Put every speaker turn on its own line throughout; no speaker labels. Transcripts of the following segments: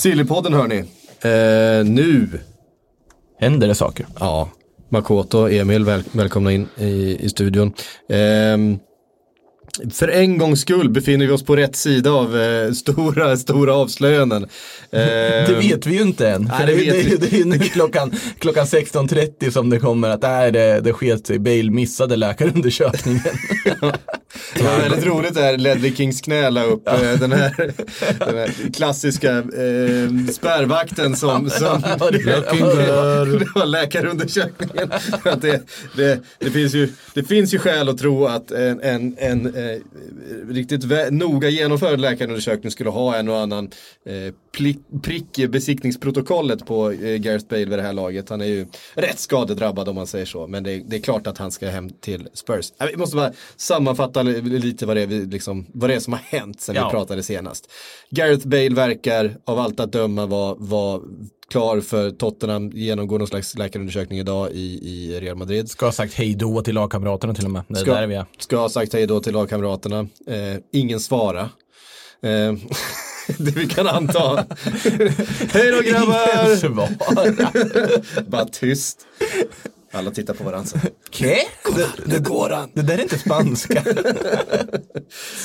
Sillypodden hörni. Eh, nu,
Händer det saker?
ja, Makoto Emil, väl, välkomna in i, i studion. Ehm, för en gångs skull befinner vi oss på rätt sida av eh, stora, stora avslöjanden.
Det
Ehm,
vet vi ju inte än.
Nej, det
det, det, det är ju nu klockan, klockan 16.30 som det kommer att nej, det, det sket sig. Bale missade läkarundersökningen.
Det var väldigt roligt där Ledley Kings knä la upp eh, den, här, den här klassiska eh, spärrvakten som, som
Ja, det-
det var läkarundersökningen. Det, det, det, finns ju, det finns ju skäl att tro att en, en, en eh, riktigt noga genomförd läkarundersökning skulle ha en och annan eh, prick i besiktningsprotokollet på eh, Gareth Bale vid det här laget. Han är ju rätt skadedrabbad om man säger så. Men det, det är klart att han ska hem till Spurs. Vi måste bara sammanfatta li- lite vad det är, vi liksom, vad det är som har hänt sen
Ja.
vi pratade senast. Gareth Bale verkar av allt att döma vara var klar för Tottenham, genomgår någon slags läkarundersökning idag i, i Real Madrid.
Ska ha sagt hej då till lagkamraterna till och med. Det
Ska,
där vi är.
ska ha sagt hej då till lagkamraterna. Eh, ingen svara. Eh, det vi kan anta. hej då grabbar!
Svar.
Bara tyst. Alla tittar på varandra. så.
Ke?
Nu går han.
Det där är inte spanska.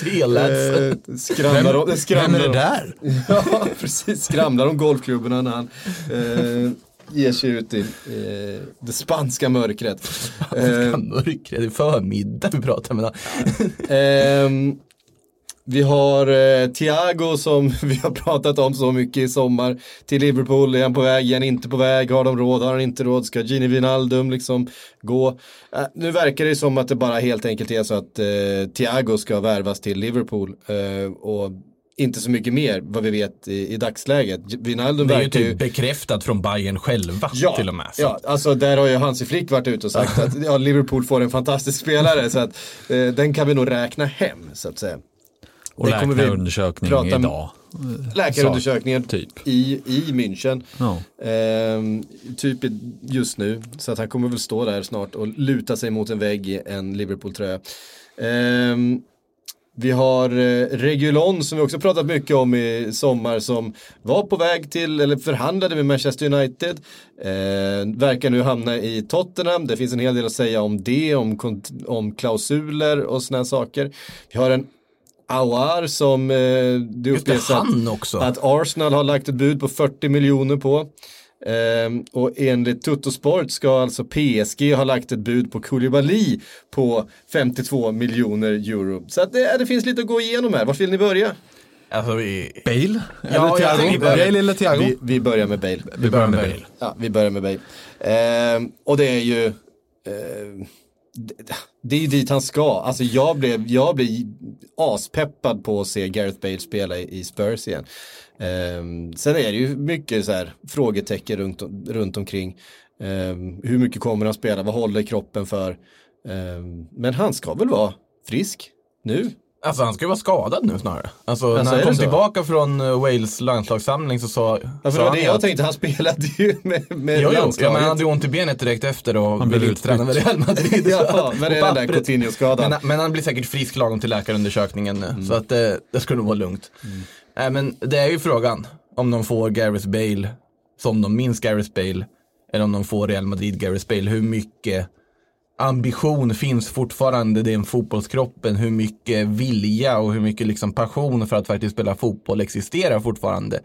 Eh, skramlar om, det skramlar
Vem är det där?
Ja, precis. Skramlar om golfklubborna när han eh, ger sig ut i eh, det spanska mörkret. Eh,
Mörkret, det är förmiddag vi pratar med.
Ehm, vi har eh, Thiago som vi har pratat om så mycket i sommar. Till Liverpool, är han på väg, är han inte på väg, har de råd, har han inte råd, ska Gini Wijnaldum liksom gå? Eh, nu verkar det som att det bara helt enkelt är så att eh, Thiago ska värvas till Liverpool. eh, och inte så mycket mer vad vi vet i, i dagsläget. Wijnaldum
Det är ju typ bekräftat från Bayern själva
Ja,
till och med. Så
ja, alltså där har ju Hansi Flick varit ute och sagt att ja, Liverpool får en fantastisk spelare så att eh, den kan vi nog räkna hem så att säga.
Och
Det kommer vi
läkarundersökning
prata om-
idag.
Läkarundersökningen
typ.
i, i München.
Ja.
Ehm, typ just nu. Så att han kommer väl stå där snart och luta sig mot en vägg i en Liverpool-tröja. Ehm, vi har eh, Regulon som vi också pratat mycket om i sommar som var på väg till, eller förhandlade med Manchester United. Eh, verkar nu hamna i Tottenham. Det finns en hel del att säga om det, om, om klausuler och sådana saker. Vi har en Awar som eh, det uppges att,
han också.
att Arsenal har lagt ett bud på 40 miljoner på. Ehm, och enligt Tuttosport ska alltså PSG ha lagt ett bud på Koulibaly på 52 miljoner euro. Så att det, det finns lite att gå igenom här. Var vill ni börja?
Alltså, vi,
Bale?
Ja, jag
Thiago?
tänker börja-
Bale eller Thiago?
Vi, vi börjar med Bale.
vi börjar med Bale.
Ja, vi börjar med Bale. Ehm, och det är ju det, det är ju dit han ska. Alltså jag blev, jag blev aspeppad på att se Gareth Bale spela i, Spurs igen. Um, sen är det ju mycket så här frågetecken runt, runt omkring. Um, hur mycket kommer han spela? Vad håller kroppen för? Um, men han ska väl vara frisk nu?
Alltså han ska ju vara skadad nu snarare. Alltså,
Alltså,
när
är
han
det
kom
så?
tillbaka från eh, Wales landslagssamling så sa,
Ja, för
sa
det var
han
det
ju
jag
att-
tänkte, han spelade ju med, med
Jo, jo, ja, men han hade ont i benet direkt efter och
Han blev
träna med Real Madrid.
Ja, men det är den där. Coutinho-skadan.
Men, men han blir säkert frisk lagom till läkarundersökningen nu.
Mm.
Så att eh, det skulle nog vara lugnt. Nej, men det är ju frågan om de får Gareth Bale som de minns Gareth Bale. Eller om de får Real Madrid Gareth Bale. Hur mycket ambition finns fortfarande i den fotbollskroppen? Hur mycket vilja och hur mycket liksom passion för att faktiskt spela fotboll existerar fortfarande?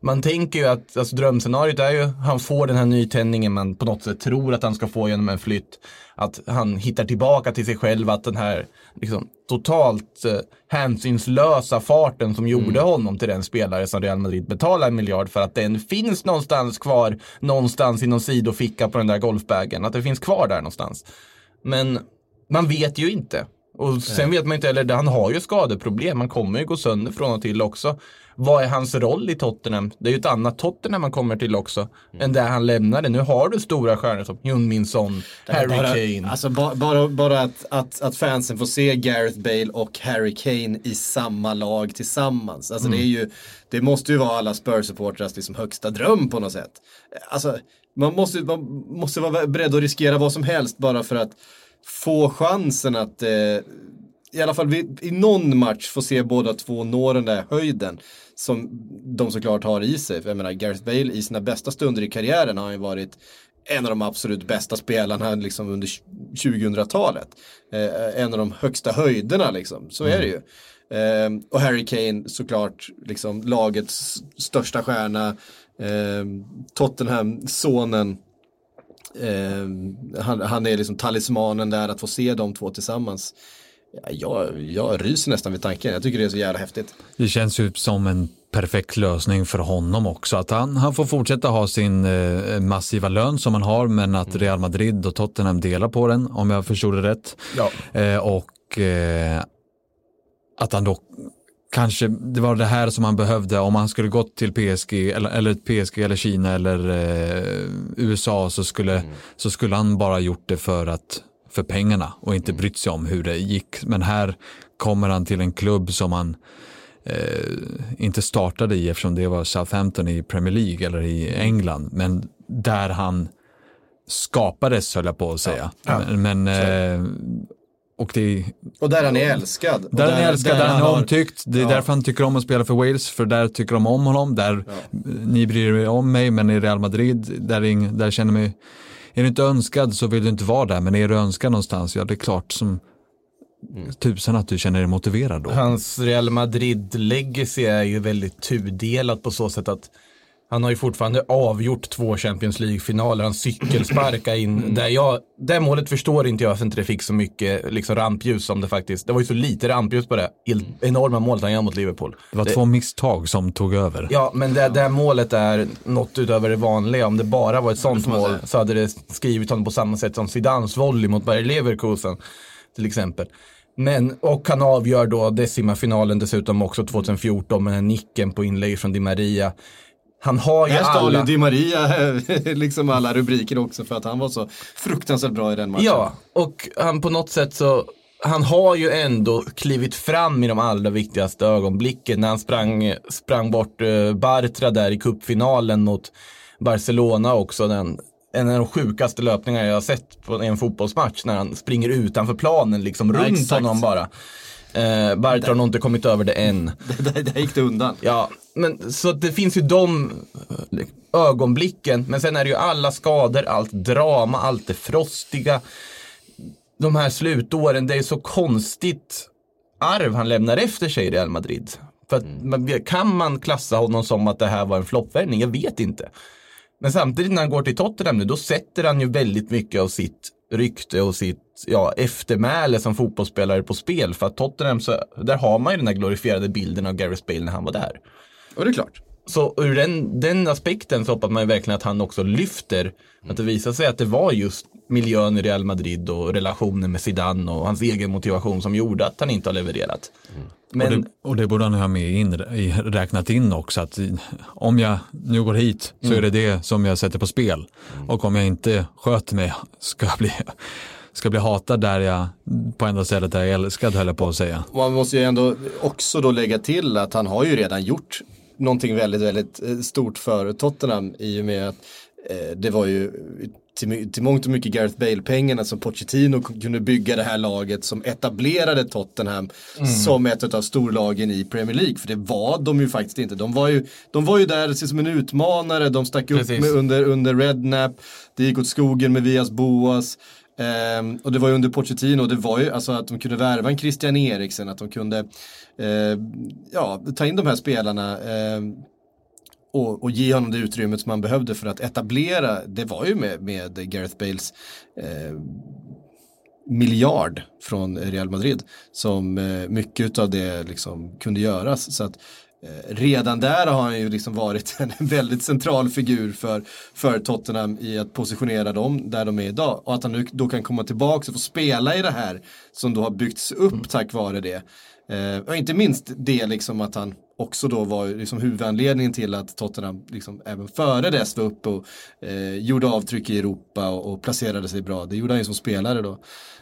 Man tänker ju att alltså, drömscenariot är ju han får den här nytändningen man på något sätt tror att han ska få genom en flytt. Att han hittar tillbaka till sig själv, att den här liksom, totalt eh, hänsynslösa farten som gjorde honom till den spelare som Real Madrid betalar en miljard för att den finns någonstans kvar, någonstans i någon sidoficka på den där golfbagen. Att det finns kvar där någonstans. Men man vet ju inte. Och sen vet man inte heller, han har ju skadeproblem, han kommer ju gå sönder från och till också. Vad är hans roll i Tottenham? Det är ju ett annat Tottenham man kommer till också,
Mm.
än där han lämnade. Nu har du stora stjärnor som Jun Son, Harry
bara,
Kane.
Alltså bara, bara, bara att, att, att fansen får se Gareth Bale och Harry Kane i samma lag tillsammans. Alltså det är ju, det måste ju vara alla Spurs-supportrars liksom högsta dröm på något sätt. Alltså man måste, man måste vara beredd att riskera vad som helst bara för att få chansen att eh, i alla fall vid, i någon match få se båda två nå den där höjden som de såklart har i sig. Jag menar, Gareth Bale i sina bästa stunder i karriären har han ju varit en av de absolut bästa spelarna liksom under 2000-talet. Eh, en av de högsta höjderna liksom, så är det ju. Eh, och Harry Kane såklart liksom lagets största stjärna. Eh, Tottenham-sonen. Eh, han, han är liksom talismanen där att få se de två tillsammans. Ja, jag, jag ryser nästan vid tanken, jag tycker det är så jävla häftigt.
Det känns ju som en perfekt lösning för honom också. Att han, han får fortsätta ha sin eh, massiva lön som han har men att Real Madrid och Tottenham delar på den om jag förstod det rätt.
Ja.
Eh, och eh, att han då kanske, det var det här som han behövde om han skulle gått till PSG eller, eller PSG eller Kina eller eh, USA så skulle, så skulle han bara gjort det för att för pengarna och inte brytt sig om hur det gick. Men här kommer han till en klubb som han eh, inte startade i eftersom det var Southampton i Premier League eller i England. Men där han skapades höll jag på att säga. Men, men eh, och det,
Och där han är älskad. Och
där han är älskad, där han är omtyckt. Det är
Ja.
därför han tycker om att spela för Wales, för där tycker de om honom. Där ni bryr er om mig, men i Real Madrid, där, där känner mig, är du inte önskad så vill du inte vara där, men är du önskad någonstans, ja det är klart som tusan att du känner dig motiverad då.
Hans Real Madrid-legacy är ju väldigt tudelat på så sätt att han har ju fortfarande avgjort två Champions League-finaler. Han cykelsparkar in. Där jag, det målet förstår inte jag för inte det fick så mycket liksom, rampljus som det faktiskt. Det var ju så lite rampljus på det. Il- Enorma målet han gör mot Liverpool.
Det var två misstag som tog över.
Ja, men det, det här målet är något utöver det vanliga. Om det bara var ett sånt mål så hade det skrivit honom på samma sätt som Zidans volley mot Bayer Leverkusen till exempel. Men, och han avgör då decimafinalen dessutom också 2014 med den nicken på inlägg från Di Maria. Han har ju
stal ju
alla...
Di Maria liksom alla rubriker också för att han var så fruktansvärt bra i den matchen.
Ja, och han på något sätt så, han har ju ändå klivit fram i de allra viktigaste ögonblicken när han sprang, sprang bort eh, Bartra där i cupfinalen mot Barcelona också. Den, en av de sjukaste löpningar jag har sett på en fotbollsmatch när han springer utanför planen liksom
Ja,
runt
exakt.
honom bara. Eh, Bartra har nog inte kommit över det än.
där, där gick det undan.
Ja, men så det finns ju de eh, ögonblicken. Men sen är det ju alla skador, allt drama, allt det frostiga. De här slutåren, det är så konstigt arv han lämnar efter sig i Real Madrid. För man- kan man klassa honom som att det här var en floppvärvning? Jag vet inte. Men samtidigt när han går till Tottenham nu, då sätter han ju väldigt mycket av sitt rykte och sitt ja, eftermäle som fotbollsspelare på spel. För att Tottenham, så, där har man ju den där glorifierade bilden av Gareth Bale när han var där.
Och det är klart.
Så ur den, den aspekten så hoppas man ju verkligen att han också lyfter. Att det visar sig att det var just miljön i Real Madrid och relationen med Zidane och hans egen motivation som gjorde att han inte har levererat. Men
Och, det, och det borde han ha med in, i- räknat in också att om jag nu går hit så är det det som jag sätter på spel. Och om jag inte sköter mig ska jag bli, ska bli hatad där jag, på enda stället där jag är älskad höll jag på att säga.
Och Man måste ju ändå också då lägga till att han har ju redan gjort någonting väldigt, väldigt eh, stort för Tottenham i och med att eh, det var ju till, till mångt och mycket Gareth Bale-pengarna som Pochettino kunde bygga det här laget som etablerade Tottenham som ett av storlagen i Premier League. För det var de ju faktiskt inte. De var ju, de var ju där som en utmanare, de stack upp med, under, under Rednap, det gick åt skogen med Vias Boas. Ehm, och det var ju under Pochettino, det var ju alltså att de kunde värva en Christian Eriksen, att de kunde eh, ja, ta in de här spelarna ehm, och, och ge honom det utrymmet som han behövde för att etablera, det var ju med, med Gareth Bales eh, miljard från Real Madrid som eh, mycket av det liksom kunde göras. Så att eh, redan där har han ju liksom varit en väldigt central figur för, för Tottenham i att positionera dem där de är idag. Och att han nu då kan komma tillbaka och få spela i det här som då har byggts upp tack vare det. Eh, och inte minst det liksom att han också då var liksom huvudanledningen till att Tottenham liksom även före dess var uppe och eh, gjorde avtryck i Europa och, och placerade sig bra. Det gjorde han ju som spelare då.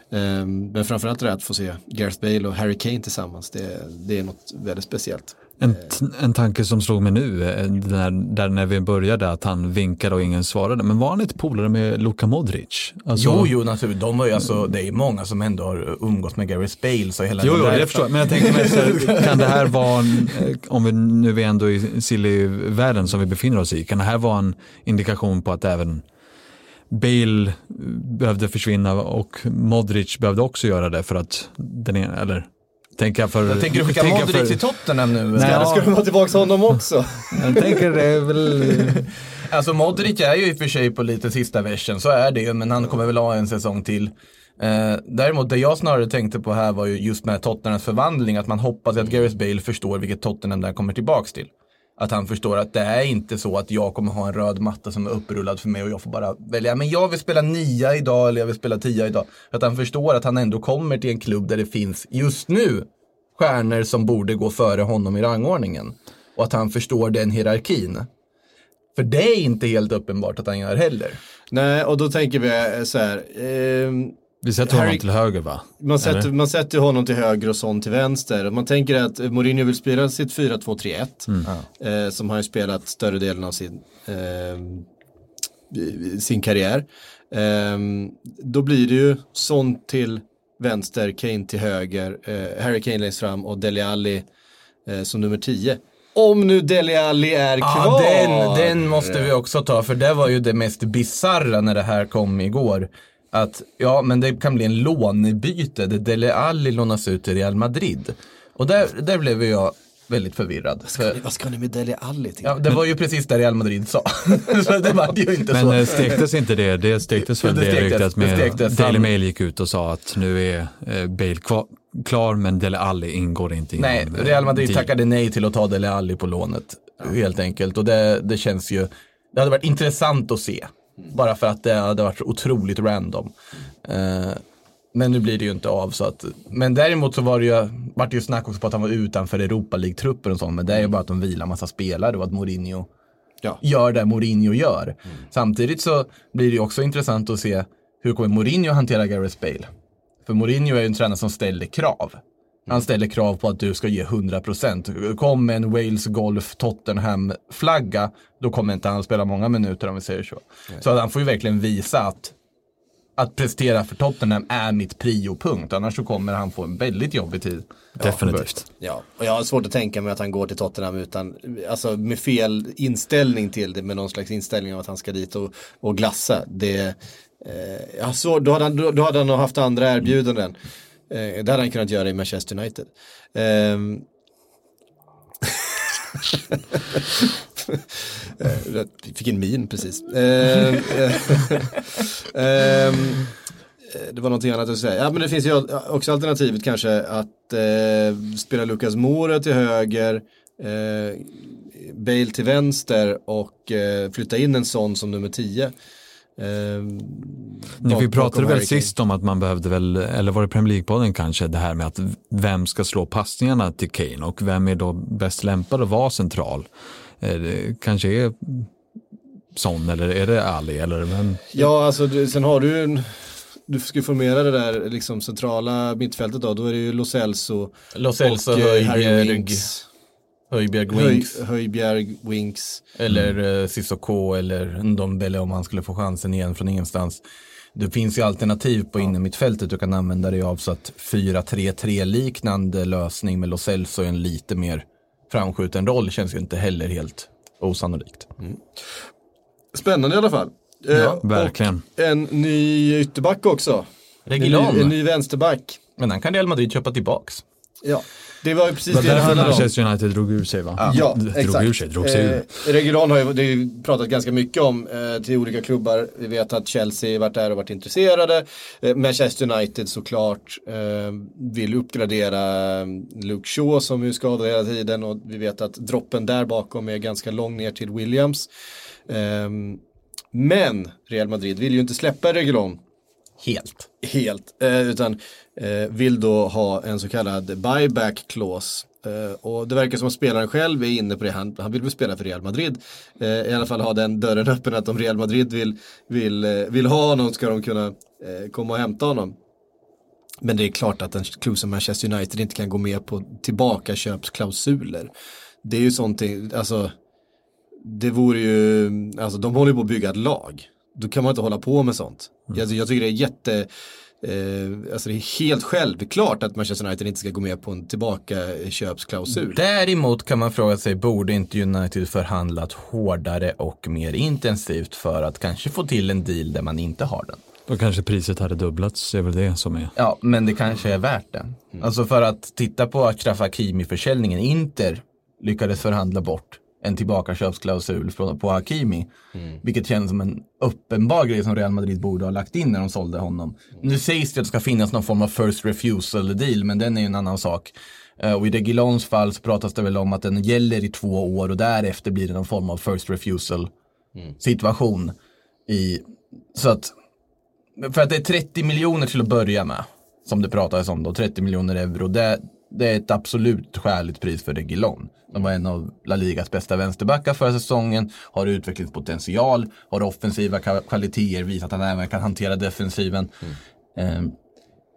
Eh, men framförallt det här att få se Gareth Bale och Harry Kane tillsammans, det, det är något väldigt speciellt.
En, en tanke som slog mig nu, eh, där, där när vi började, att han vinkade och ingen svarade. Men var han inte polare med Luka Modric? Alltså,
Jo, jo, naturligtvis. De var alltså, det är många som ändå har umgått med Gareth Bale. Så hela
Jo, jo, det förstår jag. Men jag tänker mig, så här, kan det här vara, en, eh, om vi nu är ändå i silly-världen som vi befinner oss i, kan det här vara en indikation på att även Bale behövde försvinna och Modric behövde också göra det för att den ena, eller tänker jag för...
Jag tänker du skicka
tänker
Modric
för-
till Tottenham nu?
Nej,
Ja, ska de ha tillbaka honom också?
Jag tänker det är väl...
Alltså Modric är ju i och för sig på lite sista versen, så är det ju, men han kommer väl ha en säsong till. Eh, däremot det jag snarare tänkte på här var ju just med Tottenhams förvandling, att man hoppas att Gareth Bale förstår vilket Tottenham där kommer tillbaks till. Att han förstår att det är inte så att jag kommer ha en röd matta som är upprullad för mig och jag får bara välja, men jag vill spela nia idag eller jag vill spela tia idag. Att han förstår att han ändå kommer till en klubb där det finns, just nu, stjärnor som borde gå före honom i rangordningen. Och att han förstår den hierarkin. För det är inte helt uppenbart att han gör heller.
Nej, och då tänker vi så här. Eh
vi sätter honom
Harry-
till höger va?
Man sätter,
Eller?
man sätter honom till höger och sån till vänster. Man tänker att Mourinho vill spela sitt 4-2-3-1. Eh, som han ju spelat större delen av sin, eh, sin karriär. Eh, då blir det ju sån till vänster, Kane till höger, eh, Harry Kane längst fram och Dele Alli eh, som nummer 10. Om nu Dele Alli är
Ja,
kvar.
den, den måste vi också ta, för det var ju det mest bizarra när det här kom igår. Att, ja, men det kan bli en lånebyte där Dele Alli lånas ut till Real Madrid. Och där, där blev ju jag väldigt förvirrad. För,
Vad ska ni med Dele Alli till?
ja, det var ju precis det Real Madrid sa. så det var ju inte
Men
så.
eh, stektes inte det? Det stektes väl
Det
det, ryktet
det
med
stektes.
Daily Mail gick ut och sa att nu är eh, Bale kvar, klar men Dele Alli ingår inte i
Nej,
eh,
Real Madrid tackade nej till att ta Dele Alli på lånet. Helt enkelt. Och det, det känns ju, det hade varit intressant att se. Bara för att det hade varit otroligt random. Eh, men nu blir det ju inte av så att, men däremot så var det ju, vart det ju snack också på att han var utanför Europa League-truppen och sånt. Men det är ju bara att de vilar massa spelare och att Mourinho
Ja.
gör det Mourinho gör. Samtidigt så blir det ju också intressant att se hur kommer Mourinho hantera Gareth Bale. För Mourinho är ju en tränare som ställer krav. Han ställer krav på att du ska ge 100%. Kom med en Wales Golf Tottenham-flagga, då kommer inte han spela många minuter om vi säger så. Så att han får ju verkligen visa att att prestera för Tottenham är mitt priopunkt. Annars så kommer han få en väldigt jobbig tid.
Definitivt.
Ja, och jag har svårt att tänka mig att han går till Tottenham utan, alltså med fel inställning till det, med någon slags inställning av att han ska dit och, och glassa. Det, eh, ja, så, då, hade han, då, då hade han haft andra erbjudanden. Eh, det hade han kunnat göra i Manchester United. Ehm. Eh, jag fick en min precis. Eh, Eh, Det var någonting annat att säga. Ja men det finns ju också alternativet kanske att eh, spela Lucas Moura till höger, eh, Bale till vänster och eh, flytta in en sån som nummer 10. Eh,
vi pratade väl sist om att man behövde väl, eller var det Premier League-podden kanske, det här med att vem ska slå passningarna till Kane och vem är då bäst lämpad att vara central? Eh, Det kanske är Son eller är det Ali eller vem?
Ja alltså du, sen har du en du ska formera det där liksom centrala mittfältet då, då är det ju Lo Celso
Lo Celso,
och eh, Harry
Höjbjerg,
Winks, Höj. Höjbjerg, Winks.
Eller uh, Sissoko eller Ndombele om han skulle få chansen igen från ingenstans. Det finns ju alternativ på innermittfältet du kan använda dig av så att 4-3-3 liknande lösning med Lo Celso i en lite mer framskjuten roll känns ju inte heller helt osannolikt.
Spännande i alla fall. Eh,
Ja,
verkligen.
Och en ny ytterback också. En ny, en ny vänsterback.
Men han kan Real Madrid köpa tillbaks.
Ja, det var ju precis
Det
det
var
det
därför. Manchester United drog ur sig va?
Ja,
D- drog
exakt.
ur sig, drog sig ur.
Eh, Regulon har ju det är ju pratat ganska mycket om eh, till olika klubbar. Vi vet att Chelsea varit där och varit intresserade. Eh, Manchester United såklart eh, vill uppgradera eh, Luke Shaw som är skadad hela tiden och vi vet att droppen där bakom är ganska lång ner till Williams. Eh, men Real Madrid vill ju inte släppa Regulon
Helt.
helt, eh, utan eh, vill då ha en så kallad buyback clause. Eh, och det verkar som att spelaren själv är inne på det, han, han vill väl spela för Real Madrid. Eh, I alla fall ha den dörren öppen att om Real Madrid vill, vill, eh, vill ha honom ska de kunna eh, komma och hämta honom. Men det är klart att en klubb som Manchester United inte kan gå med på tillbakaköpsklausuler. Det är ju sånt, alltså det vore ju, alltså de håller ju på att bygga ett lag. Då kan man inte hålla på med sånt. Jag, jag tycker det är jätte, eh, alltså det är helt självklart att Manchester United inte ska gå med på en tillbakaköpsklausul.
Däremot kan man fråga sig, borde inte United förhandlat hårdare och mer intensivt för att kanske få till en deal där man inte har den?
Då kanske priset hade dubblats, det är väl det som är.
Ja, men det kanske är värt det. Alltså för att titta på Achraf Hakimi-försäljningen, Inter lyckades förhandla bort en tillbakaköpsklausul på Hakimi. Vilket känns som en uppenbar grej som Real Madrid borde ha lagt in när de sålde honom. Nu sägs det att det ska finnas någon form av first refusal deal, men den är ju en annan sak. Eh, Och i Reguilons fall så pratas det väl om att den gäller i två år och därefter blir det någon form av first refusal situation. I, så att för att det är 30 miljoner till att börja med. Som det pratades om då, 30 miljoner euro. Det, det är ett absolut skäligt pris för Reguilon. De var en av La Ligas bästa vänsterbackar förra säsongen, har utvecklingspotential, har offensiva kvaliteter, visat att han även kan hantera defensiven. Ehm,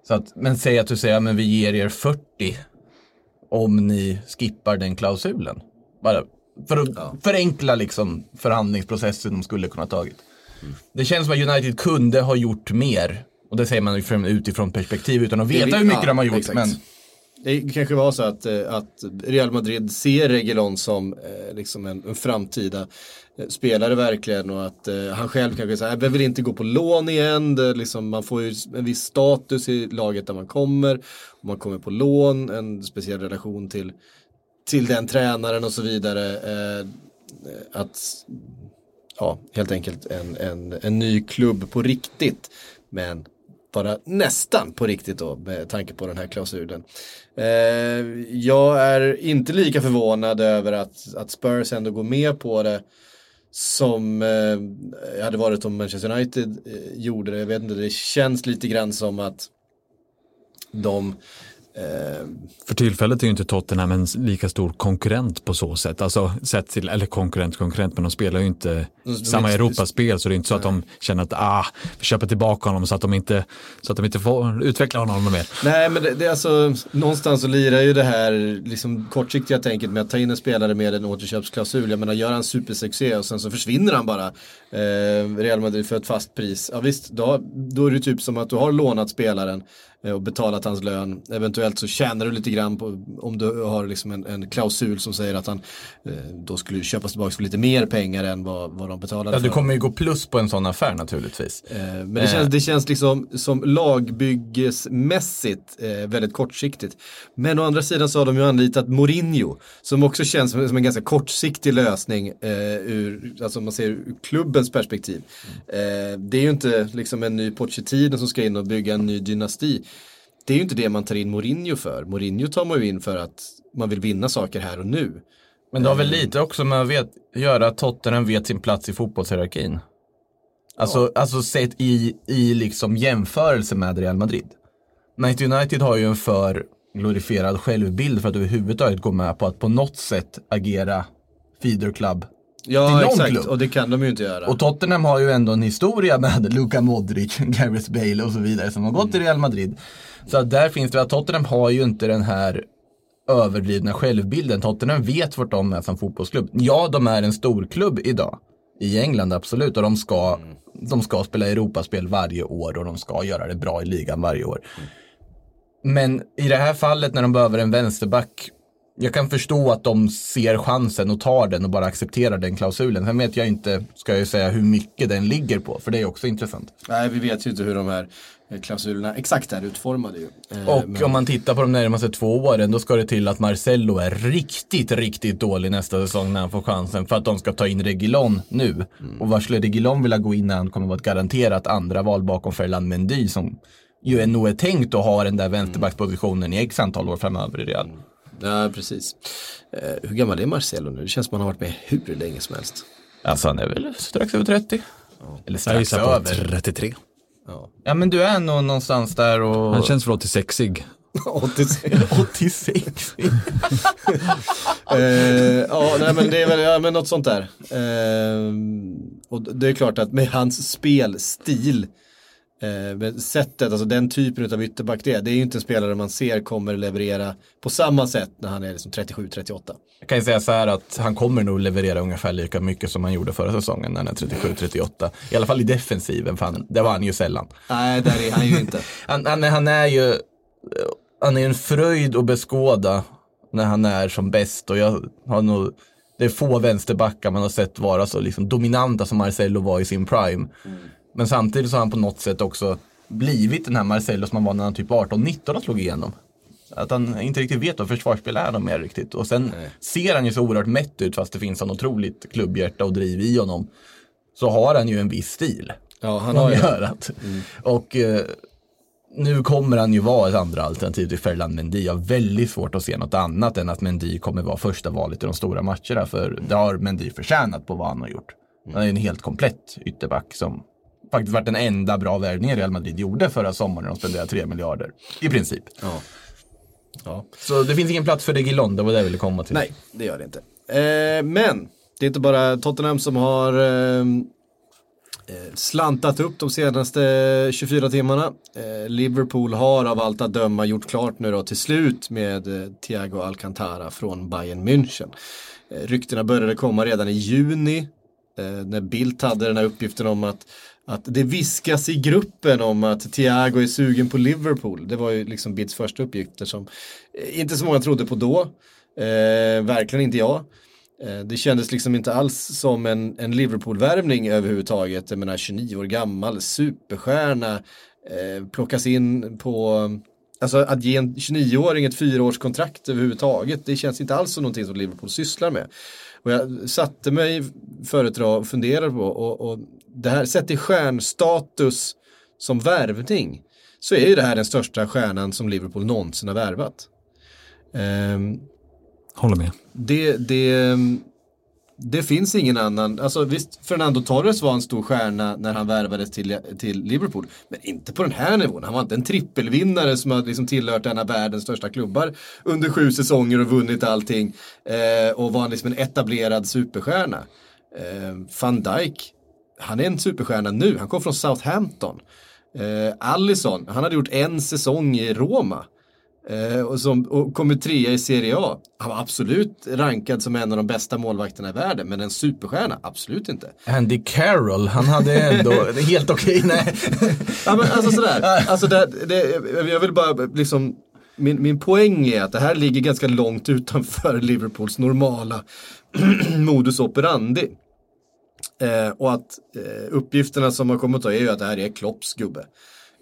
så att, men säg att du säger, men vi ger er 40 om ni skippar den klausulen. Bara för att förenkla liksom förhandlingsprocessen de skulle kunna ha tagit. Det känns som att United kunde ha gjort mer. Och det säger man utifrån perspektiv utan att veta hur mycket
ja,
de har gjort.
exakt.
Men
det kanske var så att, eh, att Real Madrid ser Reguilon som eh, liksom en, en framtida eh, spelare verkligen och att han själv kanske säger, äh, jag vill inte gå på lån igen, det, liksom, man får ju en viss status i laget där man kommer, man kommer på lån, en speciell relation till, till den tränaren och så vidare. Att, ja, helt enkelt en, en, en ny klubb på riktigt. Men bara nästan på riktigt då med tanke på den här klausulen. Eh, jag är inte lika förvånad över att, att Spurs ändå går med på det som eh, hade varit om Manchester United eh, gjorde det. Jag vet inte, det känns lite grann som att de eh,
för tillfället är ju inte Tottenham en lika stor konkurrent på så sätt. Alltså sett till, eller konkurrent, konkurrent, men de spelar ju inte
de
samma
är-
Europaspel så det är inte så att de känner att ah, vi köper tillbaka honom så att de inte, så att de inte får utveckla honom mer.
Nej men det, det är alltså, någonstans så lirar ju det här liksom kortsiktiga tänket med att ta in en spelare med en återköpsklausul. Jag menar gör han supersuccé och sen så försvinner han bara. Eh, Real Madrid för ett fast pris. Ja visst, då, då är det typ som att du har lånat spelaren eh, och betalat hans lön. Eventuellt så tjänar du lite grann på om du har liksom en, en klausul som säger att han eh, då skulle köpas tillbaka för lite mer pengar än vad, vad de betalade
ja,
för.
du kommer ju gå plus på en sån affär naturligtvis.
Eh, Men det känns, det känns liksom som lagbyggesmässigt eh, väldigt kortsiktigt. Men å andra sidan så har de ju anlitat Mourinho som också känns som, som en ganska kortsiktig lösning eh, ur, alltså om man ser ur klubbens perspektiv. Eh, det är ju inte liksom en ny Pochettino som ska in och bygga en ny dynasti. Det är ju inte det man tar in Mourinho för. Mourinho tar man ju in för att man vill vinna saker här och nu.
Men det har väl lite också med att vet, göra att Tottenham vet sin plats i fotbollshierarkin. Alltså, alltså sett i, i liksom jämförelse med Real Madrid. Manchester United har ju en för glorifierad självbild för att överhuvudtaget gå med på att på något sätt agera feeder club
Ja exakt,
klubb.
och det kan de ju inte göra.
Och Tottenham har ju ändå en historia med Luka Modric, Gareth Bale och så vidare som har gått till Real Madrid. Så där finns det att Tottenham har ju inte den här överdrivna självbilden. Tottenham vet vart de är som fotbollsklubb. Ja, de är en storklubb idag. I England absolut och de ska, de ska spela Europaspel varje år och de ska göra det bra i ligan varje år. Men i det här fallet när de behöver en vänsterback jag kan förstå att de ser chansen och tar den och bara accepterar den klausulen. Sen vet jag inte, ska jag säga, hur mycket den ligger på, för det är också intressant.
Nej, vi vet ju inte hur de här eh, klausulerna exakt är utformade ju. Eh,
Och
men-
om man tittar på de närmaste två åren, då ska det till att Marcello är riktigt, riktigt dålig nästa säsong när han får chansen för att de ska ta in Regilon nu. Och var skulle Regilon vilja gå in när han kommer vara ett garanterat andra val bakom Ferland Mendy som ju är nog är tänkt att ha den där vänsterbackspositionen i x antal år framöver i Real.
Ja, precis. Eh, hur gammal är Marcelo nu? Det känns som han har varit med hur länge som helst.
Alltså han är väl strax över 30? Eller
Jag
strax över.
33.
Ja men du är nog någonstans där och...
Han känns väl 86-ig.
86.
86.
Eh, ja, nej, men det är väl ja, men något sånt där. Eh, och det är klart att med hans spelstil, eh, sättet, alltså den typen av ytterback det är, det är ju inte en spelare man ser kommer leverera på samma sätt när han är liksom 37-38.
Jag kan ju säga så här att han kommer nog leverera ungefär lika mycket som han gjorde förra säsongen när han är 37-38. I alla fall i defensiven, för han, det var han ju sällan.
Nej, där är han ju inte.
Han, han, han är ju han är en fröjd att beskåda när han är som bäst och jag har nog det är få vänsterbackar man har sett vara så liksom dominanta som Marcelo var i sin prime. Men samtidigt så har han på något sätt också blivit den här Marcelo som han var när han typ 18-19 och slog igenom. Att han inte riktigt vet vad försvarsspel är mer riktigt. Och sen ser han ju så oerhört mätt ut fast det finns en otroligt klubbhjärta och driv i honom. Så har han ju en viss stil.
Ja, han har ju
gör att. Och eh, nu kommer han ju vara ett andra alternativ till Ferland Mendy. Jag har väldigt svårt att se något annat än att Mendy kommer vara första valet i de stora matcherna. För det har Mendy förtjänat på vad han har gjort. Han är en helt komplett ytterback som faktiskt varit den enda bra värvningen Real Madrid gjorde förra sommaren. De spenderade 3 miljarder. I princip.
Ja. Ja.
Så det finns ingen plats för Reguilon, det var det jag ville komma till.
Nej, det gör det inte. Eh, men det är inte bara Tottenham som har eh, eh, slantat upp de senaste 24 timmarna. Eh, Liverpool har av allt att döma gjort klart nu då till slut med eh, Thiago Alcantara från Bayern München. Eh, ryktena började komma redan i juni eh, när Bildt hade den här uppgiften om att att det viskas i gruppen om att Thiago är sugen på Liverpool. Det var ju liksom Bits första uppgifter som eh, inte så många trodde på då. Eh, verkligen inte jag. Eh, det kändes liksom inte alls som en, en Liverpool-värvning överhuvudtaget. Jag menar 29 år gammal, superstjärna, eh, plockas in på, alltså att ge en 29-åring ett fyraårskontrakt överhuvudtaget, det känns inte alls som någonting som Liverpool sysslar med. Och jag satte mig förut och funderade på, och, och det här, sett i stjärnstatus som värvning, så är ju det här den största stjärnan som Liverpool någonsin har värvat. Ehm,
Håller med.
det, det, det finns ingen annan, alltså visst Fernando Torres var en stor stjärna när han värvades till, till Liverpool, men inte på den här nivån. Han var inte en trippelvinnare som har liksom tillhört en av världens största klubbar under sju säsonger och vunnit allting eh, och var liksom en etablerad superstjärna. Eh, Van Dijk, han är en superstjärna nu, han kom från Southampton. Eh, Allison, han hade gjort en säsong i Roma. Eh, och, som, och kommer trea i Serie A. Han var absolut rankad som en av de bästa målvakterna i världen, men en superstjärna, absolut inte.
Andy Carroll, han hade ändå, det är helt okej, nej.
Ja, men alltså sådär, alltså det, det, jag vill bara liksom, min, min poäng är att det här ligger ganska långt utanför Liverpools normala modus operandi. Eh, och att eh, uppgifterna som har kommit då är ju att det här är Klopps gubbe.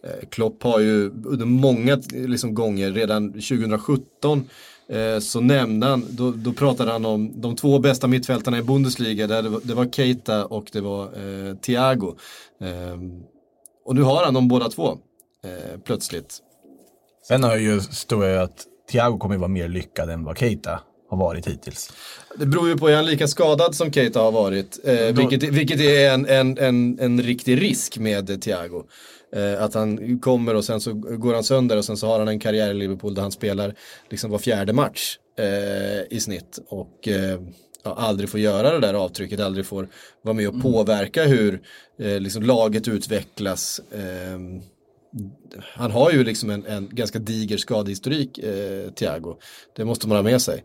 Eh, Klopp har ju under många liksom, gånger, redan 2017 eh, så nämnde han, då, då pratade han om de två bästa mittfältarna i Bundesliga, där det, var, det var Keita och det var eh, Thiago. Eh, och nu har han dem båda två, eh, plötsligt.
Sen har ju, står jag att Thiago kommer vara mer lyckad än vad Keita har varit hittills.
Det beror ju på, är han lika skadad som Keita har varit? Eh, vilket, vilket är en, en, en, en riktig risk med Thiago. Eh, att han kommer och sen så går han sönder och sen så har han en karriär i Liverpool där han spelar liksom var fjärde match eh, i snitt. Och eh, ja, aldrig får göra det där avtrycket, aldrig får vara med och påverka hur eh, liksom laget utvecklas. Han har ju liksom en, en ganska diger skadehistorik, eh, Thiago. Det måste man ha med sig.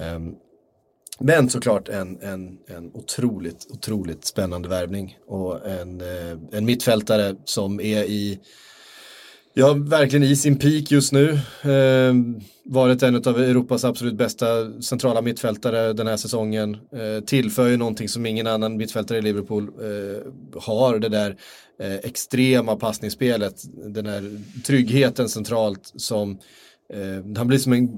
Ehm, men såklart en, en, en otroligt, otroligt spännande värvning. Och en, eh, en mittfältare som är i Ja, verkligen i sin peak just nu. Eh, varit en av Europas absolut bästa centrala mittfältare den här säsongen. Eh, tillför ju någonting som ingen annan mittfältare i Liverpool eh, har. Det där eh, extrema passningsspelet. Den här tryggheten centralt som eh, han blir som en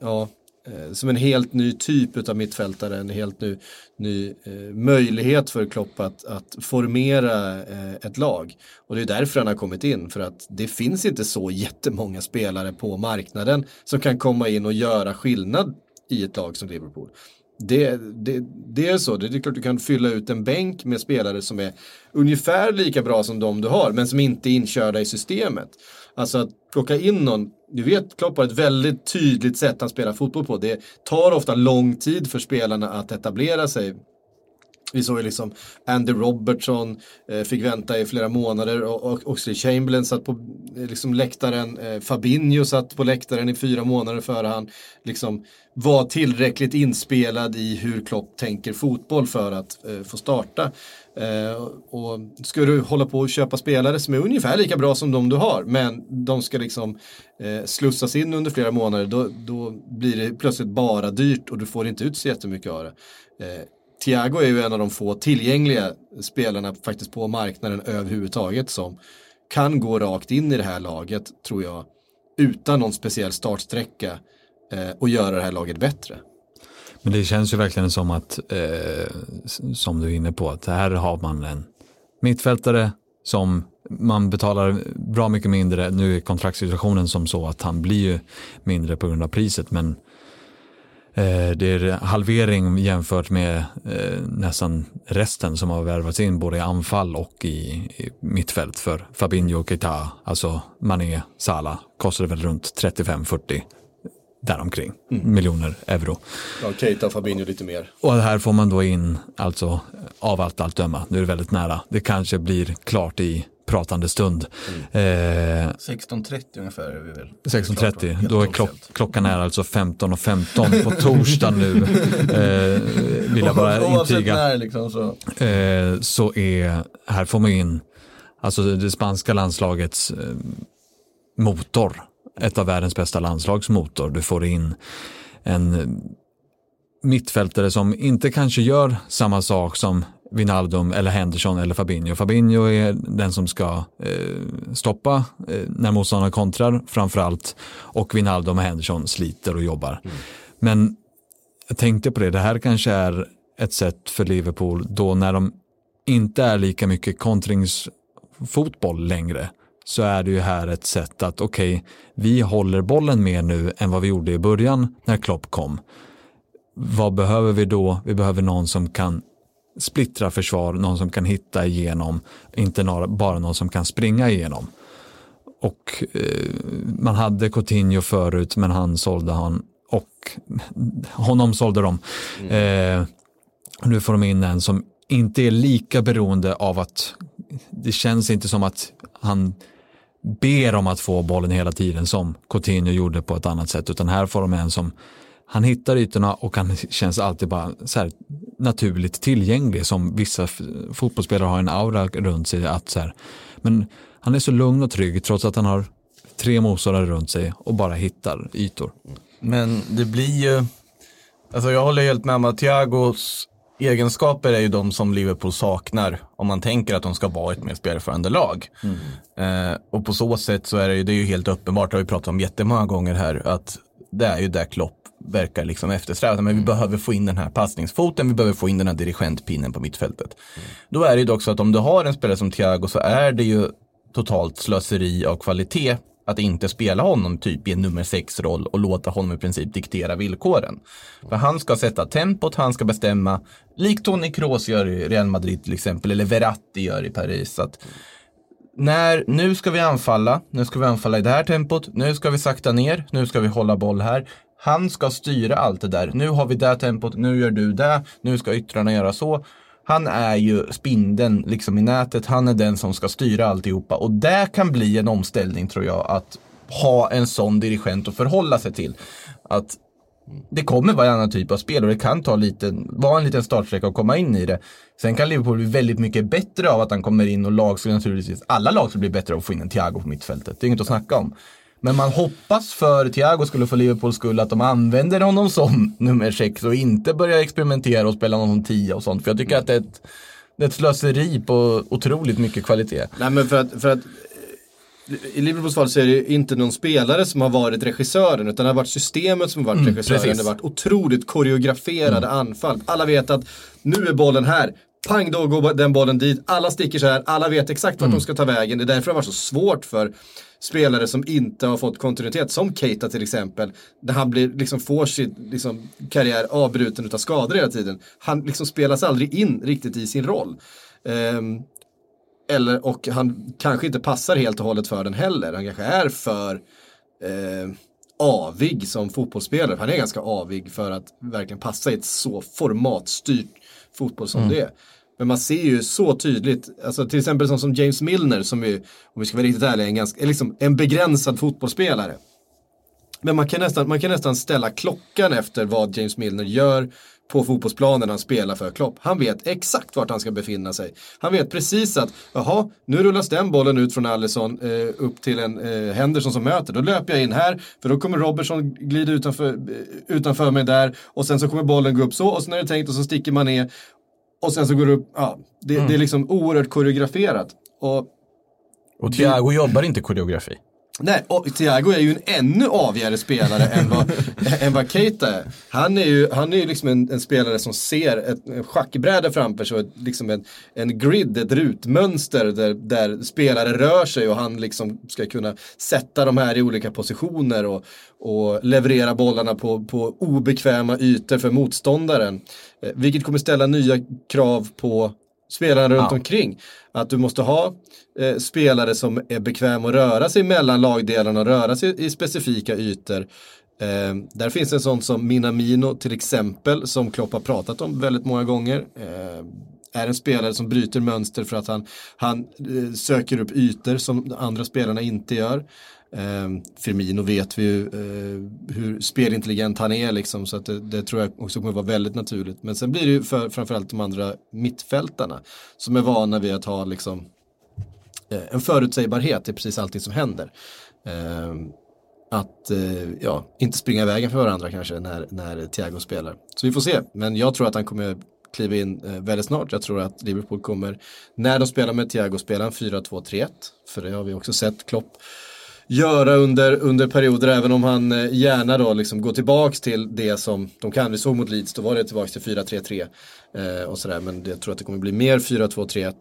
ja, Eh, som en helt ny typ av mittfältare, en helt ny, ny eh, möjlighet för Klopp att, att formera eh, ett lag. Och det är därför han har kommit in, för att det finns inte så jättemånga spelare på marknaden som kan komma in och göra skillnad i ett lag som Liverpool. Det, det, det är så, det är klart du kan fylla ut en bänk med spelare som är ungefär lika bra som de du har, men som inte är inkörda i systemet. Alltså att plocka in någon, du vet Klopp har ett väldigt tydligt sätt han spelar fotboll på. Det tar ofta lång tid för spelarna att etablera sig. Vi såg ju liksom Andy Robertson eh, fick vänta i flera månader och, och Oxley Chamberlain satt på eh, liksom läktaren. Eh, Fabinho satt på läktaren i fyra månader före han liksom var tillräckligt inspelad i hur Klopp tänker fotboll för att eh, få starta. Eh, och ska du hålla på och köpa spelare som är ungefär lika bra som de du har, men de ska liksom eh, slussas in under flera månader, då, då blir det plötsligt bara dyrt och du får inte ut så jättemycket av det. Eh, Thiago är ju en av de få tillgängliga spelarna faktiskt på marknaden överhuvudtaget som kan gå rakt in i det här laget, tror jag, utan någon speciell startsträcka eh, och göra det här laget bättre.
Men det känns ju verkligen som att, eh, som du är inne på, att här har man en mittfältare som man betalar bra mycket mindre. Nu är kontraktssituationen som så att han blir ju mindre på grund av priset, men eh, det är halvering jämfört med eh, nästan resten som har värvats in både i anfall och i, i mittfält för Fabinho, Keita, alltså Mané, Salah kostade väl runt 35-40 däromkring miljoner euro.
Ja, Keita och Fabinho lite mer.
Och här får man då in, alltså av allt allt döma, nu är det väldigt nära, det kanske blir klart i pratande stund. Eh,
16.30 ungefär är vi väl.
16.30,
Helt
då är klock, klockan är alltså 15.15 på torsdag nu. Eh, vill jag bara intyga.
när liksom så.
Eh, så är, här får man in, alltså det spanska landslagets eh, motor, ett av världens bästa landslagsmotor. Du får in en mittfältare som inte kanske gör samma sak som Wijnaldum eller Henderson eller Fabinho. Fabinho är den som ska eh, stoppa eh, när motståndarna kontrar framförallt och Wijnaldum och Henderson sliter och jobbar. Men jag tänkte på det, det här kanske är ett sätt för Liverpool då när de inte är lika mycket kontringsfotboll längre så är det ju här ett sätt att okej, vi håller bollen mer nu än vad vi gjorde i början när Klopp kom. Vad behöver vi då? Vi behöver någon som kan splittra försvar, någon som kan hitta igenom, inte bara någon som kan springa igenom. Och eh, man hade Coutinho förut men han sålde han och honom sålde de. Eh, och nu får de in en som inte är lika beroende av att det känns inte som att han ber om att få bollen hela tiden som Coutinho gjorde på ett annat sätt utan här får de en som han hittar ytorna och han känns alltid bara så här naturligt tillgänglig som vissa fotbollsspelare har en aura runt sig att så här, men han är så lugn och trygg trots att han har tre motståndare runt sig och bara hittar ytor.
Men det blir ju, alltså jag håller helt med om att Thiagos egenskaper är ju de som Liverpool saknar om man tänker att de ska vara ett mer spelförande lag. Eh, och på så sätt så är det ju, det är ju helt uppenbart, det har vi pratat om jättemånga gånger här, att det är ju där Klopp verkar liksom eftersträva. Men vi behöver få in den här passningsfoten, vi behöver få in den här dirigentpinnen på mittfältet. Då är det ju dock så att om du har en spelare som Thiago så är det ju totalt slöseri av kvalitet att inte spela honom typ i en nummer sex roll och låta honom i princip diktera villkoren. För han ska sätta tempot, han ska bestämma, likt Toni Kroos gör i Real Madrid till exempel, eller Verratti gör i Paris. Att när, nu ska vi anfalla, nu ska vi anfalla i det här tempot, nu ska vi sakta ner, nu ska vi hålla boll här. Han ska styra allt det där. Nu har vi det tempot, nu gör du det, nu ska yttrarna göra så. Han är ju spindeln liksom i nätet, han är den som ska styra alltihopa. Och det kan bli en omställning tror jag, att ha en sån dirigent att förhålla sig till. Att Det kommer vara en annan typ av spel och det kan ta lite, vara en liten startsträcka och komma in i det. Sen kan Liverpool bli väldigt mycket bättre av att han kommer in och lag skulle naturligtvis, alla lag skulle bli bättre av att få in en Thiago på mittfältet. Det är inget att snacka om. Men man hoppas för Thiago skulle för Liverpools skull att de använder honom som nummer sex och inte börjar experimentera och spela honom som tia och sånt. För jag tycker att det är ett, det är ett slöseri på otroligt mycket kvalitet.
Nej men för att, för att eh, i Liverpools fall så är det inte någon spelare som har varit regissören utan det har varit systemet som har varit regissören.
precis.
Det har varit otroligt koreograferade anfall. Alla vet att nu är bollen här. Pang, då går den bollen dit. Alla sticker så här. Alla vet exakt vart de ska ta vägen. Det är därför det har varit så svårt för spelare som inte har fått kontinuitet. Som Keita till exempel. När han blir, liksom, får sin liksom, karriär avbruten utav skador hela tiden. Han liksom spelas aldrig in riktigt i sin roll. Ehm, eller, och han kanske inte passar helt och hållet för den heller. Han kanske är för eh, avig som fotbollsspelare. Han är ganska avig för att verkligen passa i ett så formatstyrt fotboll som det är. Men man ser ju så tydligt, alltså till exempel som, som James Milner som ju, om vi ska vara riktigt ärliga, är en, ganska, är liksom en begränsad fotbollsspelare. Men man kan, nästan, man kan nästan ställa klockan efter vad James Milner gör på fotbollsplanen när han spelar för Klopp. Han vet exakt vart han ska befinna sig. Han vet precis att, jaha, nu rullas den bollen ut från Allison eh, upp till en eh, Henderson som möter. Då löper jag in här, för då kommer Robertson glida utanför, eh, utanför mig där. Och sen så kommer bollen gå upp så, och sen är det tänkt och så sticker man ner. Och sen så går det upp, ja, det, det är liksom oerhört koreograferat. Och
Och Thiago jobbar inte koreografi.
Nej, och Thiago är ju en ännu avigare spelare än, vad, än vad Keita är. Han är ju, han är ju liksom en, en spelare som ser ett, en schackbräda framför sig, liksom en, en grid, ett rutmönster där, där spelare rör sig och han liksom ska kunna sätta de här i olika positioner och, och leverera bollarna på, på obekväma ytor för motståndaren. Eh, vilket kommer ställa nya krav på spelarna runt
Ja.
omkring. Att du måste ha eh, spelare som är bekväma att röra sig mellan lagdelarna och röra sig i specifika ytor. Eh, där finns en sån som Minamino till exempel som Klopp har pratat om väldigt många gånger. Eh, är en spelare som bryter mönster för att han, han eh, söker upp ytor som andra spelarna inte gör. Eh, Firmino vet vi ju eh, hur spelintelligent han är liksom så att det, det tror jag också kommer vara väldigt naturligt. Men sen blir det ju för, framförallt de andra mittfältarna som är vana vid att ha liksom eh, en förutsägbarhet i precis allting som händer. Eh, att eh, ja, inte springa i vägen för varandra kanske när, när Thiago spelar. Så vi får se, men jag tror att han kommer kliva in eh, väldigt snart. Jag tror att Liverpool kommer, när de spelar med Thiago, spela en 4-2-3-1. För det har vi också sett Klopp göra under, under perioder, även om han eh, gärna då liksom går tillbaks till det som de kan. Vi såg mot Leeds, då var det tillbaks till 4-3-3 eh, och sådär. Men jag tror att det kommer bli mer 4-2-3-1 eh,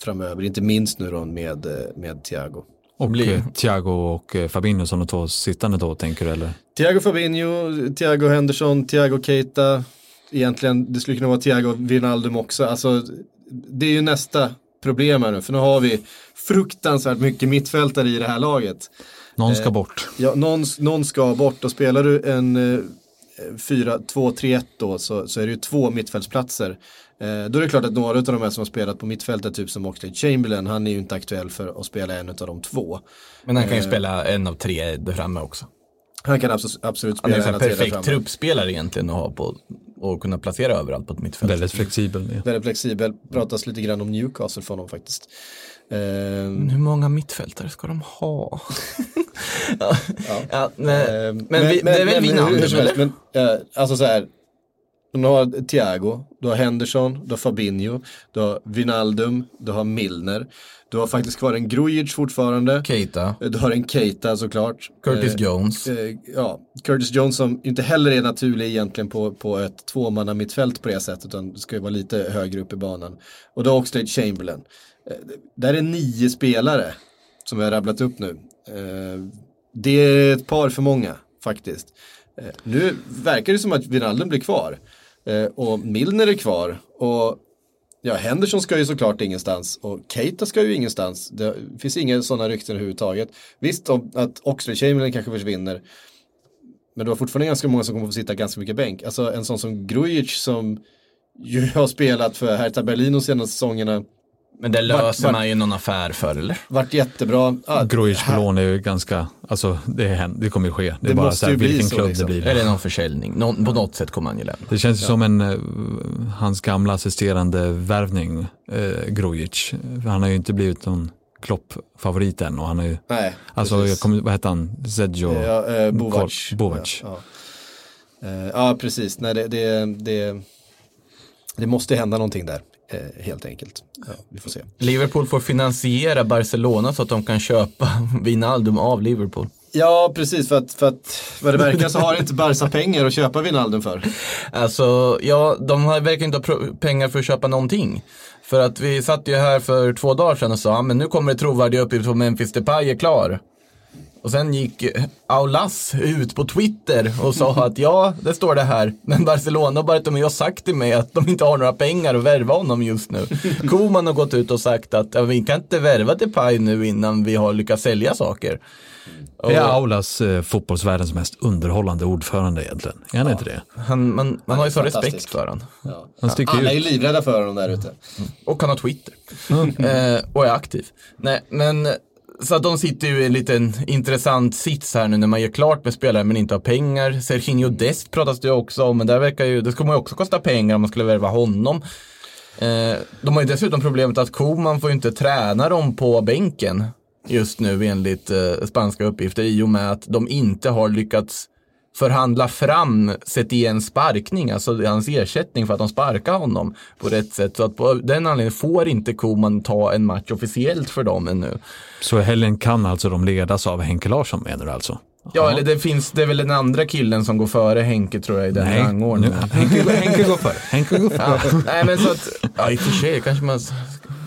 framöver, inte minst nu då med, eh, med Thiago.
Och
Blir-
Thiago och eh, Fabinho som de två sittande då tänker du eller?
Thiago Fabinho, Thiago Henderson, Thiago Keita. Egentligen, det skulle kunna vara Thiago Wijnaldum också. Alltså, det är ju nästa problem här nu, för nu har vi fruktansvärt mycket mittfältare i det här laget.
Någon
Eh,
ska bort.
Ja, någon, någon ska bort och spelar du en eh, 4-2-3-1 då så, så är det ju två mittfältsplatser. Eh, då är det klart att några av de här som har spelat på mittfältet, typ som Oxlade Chamberlain, han är ju inte aktuell för att spela en av de två.
Men han kan ju spela en av tre där framme också.
Han kan absolut, absolut
Han är
spela
en
av tre
perfekt truppspelare egentligen att ha på och kunna placera överallt på ett mittfält.
Väldigt flexibel. Ja.
Väldigt flexibel, pratas lite grann om Newcastle för honom faktiskt. Eh,
Men hur många mittfältare ska de ha? ja, ja. men, men, vi, det är väl Wijnaldum?
Men, eh, alltså så här. Du har Thiago, du har Henderson, du har Fabinho, du har Wijnaldum, du har Milner. Du har faktiskt kvar en Grujic fortfarande.
Keita,
Du har en Keita såklart.
Curtis
Eh,
Jones.
eh, ja, Curtis Jones som inte heller är naturlig egentligen på, på ett tvåmanna mittfält på det sättet utan ska ju vara lite högre upp i banan. Och då Oxlade Chamberlain. Eh, där är nio spelare som vi har rabblat upp nu. Eh, det är ett par för många faktiskt. Eh, nu verkar det som att Wijnaldum blir kvar. Eh, och Milner är kvar. Och Ja, Henderson ska ju såklart ingenstans och Keita ska ju ingenstans. Det finns inga sådana rykten överhuvudtaget. Visst om att Oxlade Chamberlain kanske försvinner. Men du har fortfarande ganska många som kommer få sitta ganska mycket bänk. Alltså en sån som Grujic som ju har spelat för Hertha Berlin de senaste säsongerna.
Men det löser
vart-
man ju någon affär för eller?
Vart jättebra. Ja,
Grujic på lån är ju ganska, alltså det, hän- det kommer ju ske. Det är
Det
bara
måste
så här,
ju bli
vilken
så,
klubb
liksom.
det blir.
Eller någon försäljning. Någon, på något sätt kommer han ju lämna.
Det känns ju som en, eh, hans gamla assisterande värvning, eh, Grujic. Han har ju inte blivit någon Klopp-favorit än och han har ju,
Nej,
alltså kommer, vad heter han, Zedjo?
Ja, eh, Bovac.
Bovac.
Ja, ja. Eh, ja, precis. Nej, det, det, det, det måste hända någonting där, eh, helt enkelt. Ja, vi får se.
Liverpool får finansiera Barcelona så att de kan köpa Wijnaldum av Liverpool.
Ja, precis. För att, för att vad det verkar så har inte Barca pengar att köpa Wijnaldum för.
Alltså, ja, de har- verkar inte ha pengar för att köpa någonting. För att vi satt ju här för två dagar sedan och sa, "Ja, men nu kommer det trovärdiga uppgifter om Memphis Depay är klar. Och sen gick Aulas ut på Twitter och sa att ja, det står det här. Men Barcelona bara de har sagt till mig att de inte har några pengar att värva honom just nu. Koman har gått ut och sagt att ja, vi kan inte värva Depay nu innan vi har lyckats sälja saker.
Det är
Och
Aulas eh, fotbollsvärldens mest underhållande ordförande egentligen. Är han inte det?
han, man, man har ju så respekt för honom.
Han sticker
Alla är livrädda för honom där ute.
Och han har Twitter. eh, och är aktiv. Nej, men så att de sitter ju i en liten intressant sits här nu när man gör klart med spelare men inte har pengar. Serginho Dest pratas det ju också om, men där verkar ju, det skulle man ju också kosta pengar om man skulle värva honom. Eh, de har ju dessutom problemet att Koman får ju inte träna dem på bänken just nu enligt eh, spanska uppgifter i och med att de inte har lyckats förhandla fram Setien sparkning, alltså hans ersättning för att de sparkar honom på rätt sätt. Så att på den anledningen får inte Koman ta en match officiellt för dem ännu.
Så helgen kan alltså de ledas av Henke Larsson menar du alltså?
Ja, eller det finns, det är väl den andra killen som går före Henke tror jag i den
Nej,
rangordningen.
Henke, Henke går före. Henke går före.
Ja, nej men så att, ja i och för sig kanske man,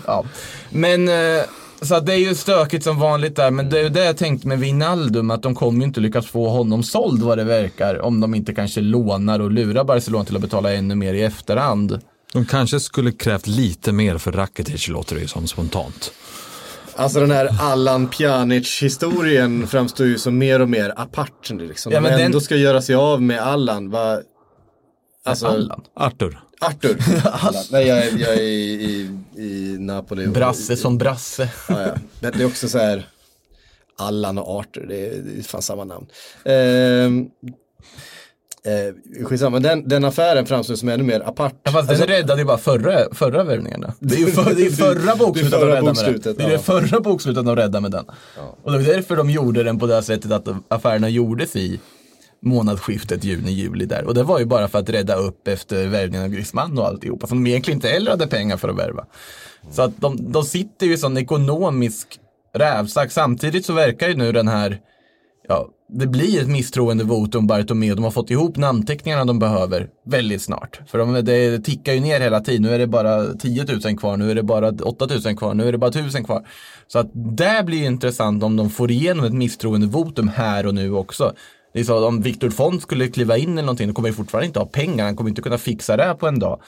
ja. Men eh, så det är ju stökigt som vanligt där, men det är ju det jag tänkte med Wijnaldum, att de kommer ju inte lyckas få honom såld vad det verkar, om de inte kanske lånar och lurar Barcelona till att betala ännu mer i efterhand.
De kanske skulle krävt lite mer för Rakitic låter det ju som spontant.
Alltså den här Allan Pjanic-historien framstår ju som mer och mer apart nu liksom.
Ja, men
men
den-
ändå ska göra sig av med Allan. Va... Alltså,
Allan.
Artur.
Arthur. Nej, jag, är- jag är i, i, i Napoli.
Brasse som brasse.
Ja, ja. Det, är också så här, Allan och Arthur, det är, det är fan samma namn. Ehm, eh, skitsamma, den, den affären framstår som ännu mer apart.
Ja, fast
Alltså,
den räddade ju bara förra, förra värvningarna. Det är ju för, det är förra bokslutet de räddade med den. Det är
ja.
det förra bokslutet de räddade med den. Och det var därför de gjorde den på det sättet att affärerna gjordes i månadsskiftet juni-juli där. Och det var ju bara för att rädda upp efter värvningen av Griezmann och alltihopa. Som de egentligen inte heller hade pengar för att värva. Så att de, de sitter ju i sån ekonomisk rävsax. Samtidigt så verkar ju nu den här ja, det blir ett misstroendevotum Bartomeu. De har fått ihop namnteckningarna de behöver väldigt snart. För de, det tickar ju ner hela tiden. Nu är det bara 10 000 kvar, nu är det bara 8 000 kvar, nu är det bara 1000 kvar. Så att det blir intressant om de får igenom ett misstroendevotum här och nu också. Det är så om Viktor Font skulle kliva in eller någonting, då kommer han fortfarande inte ha pengar. Han kommer inte kunna fixa det här på en dag.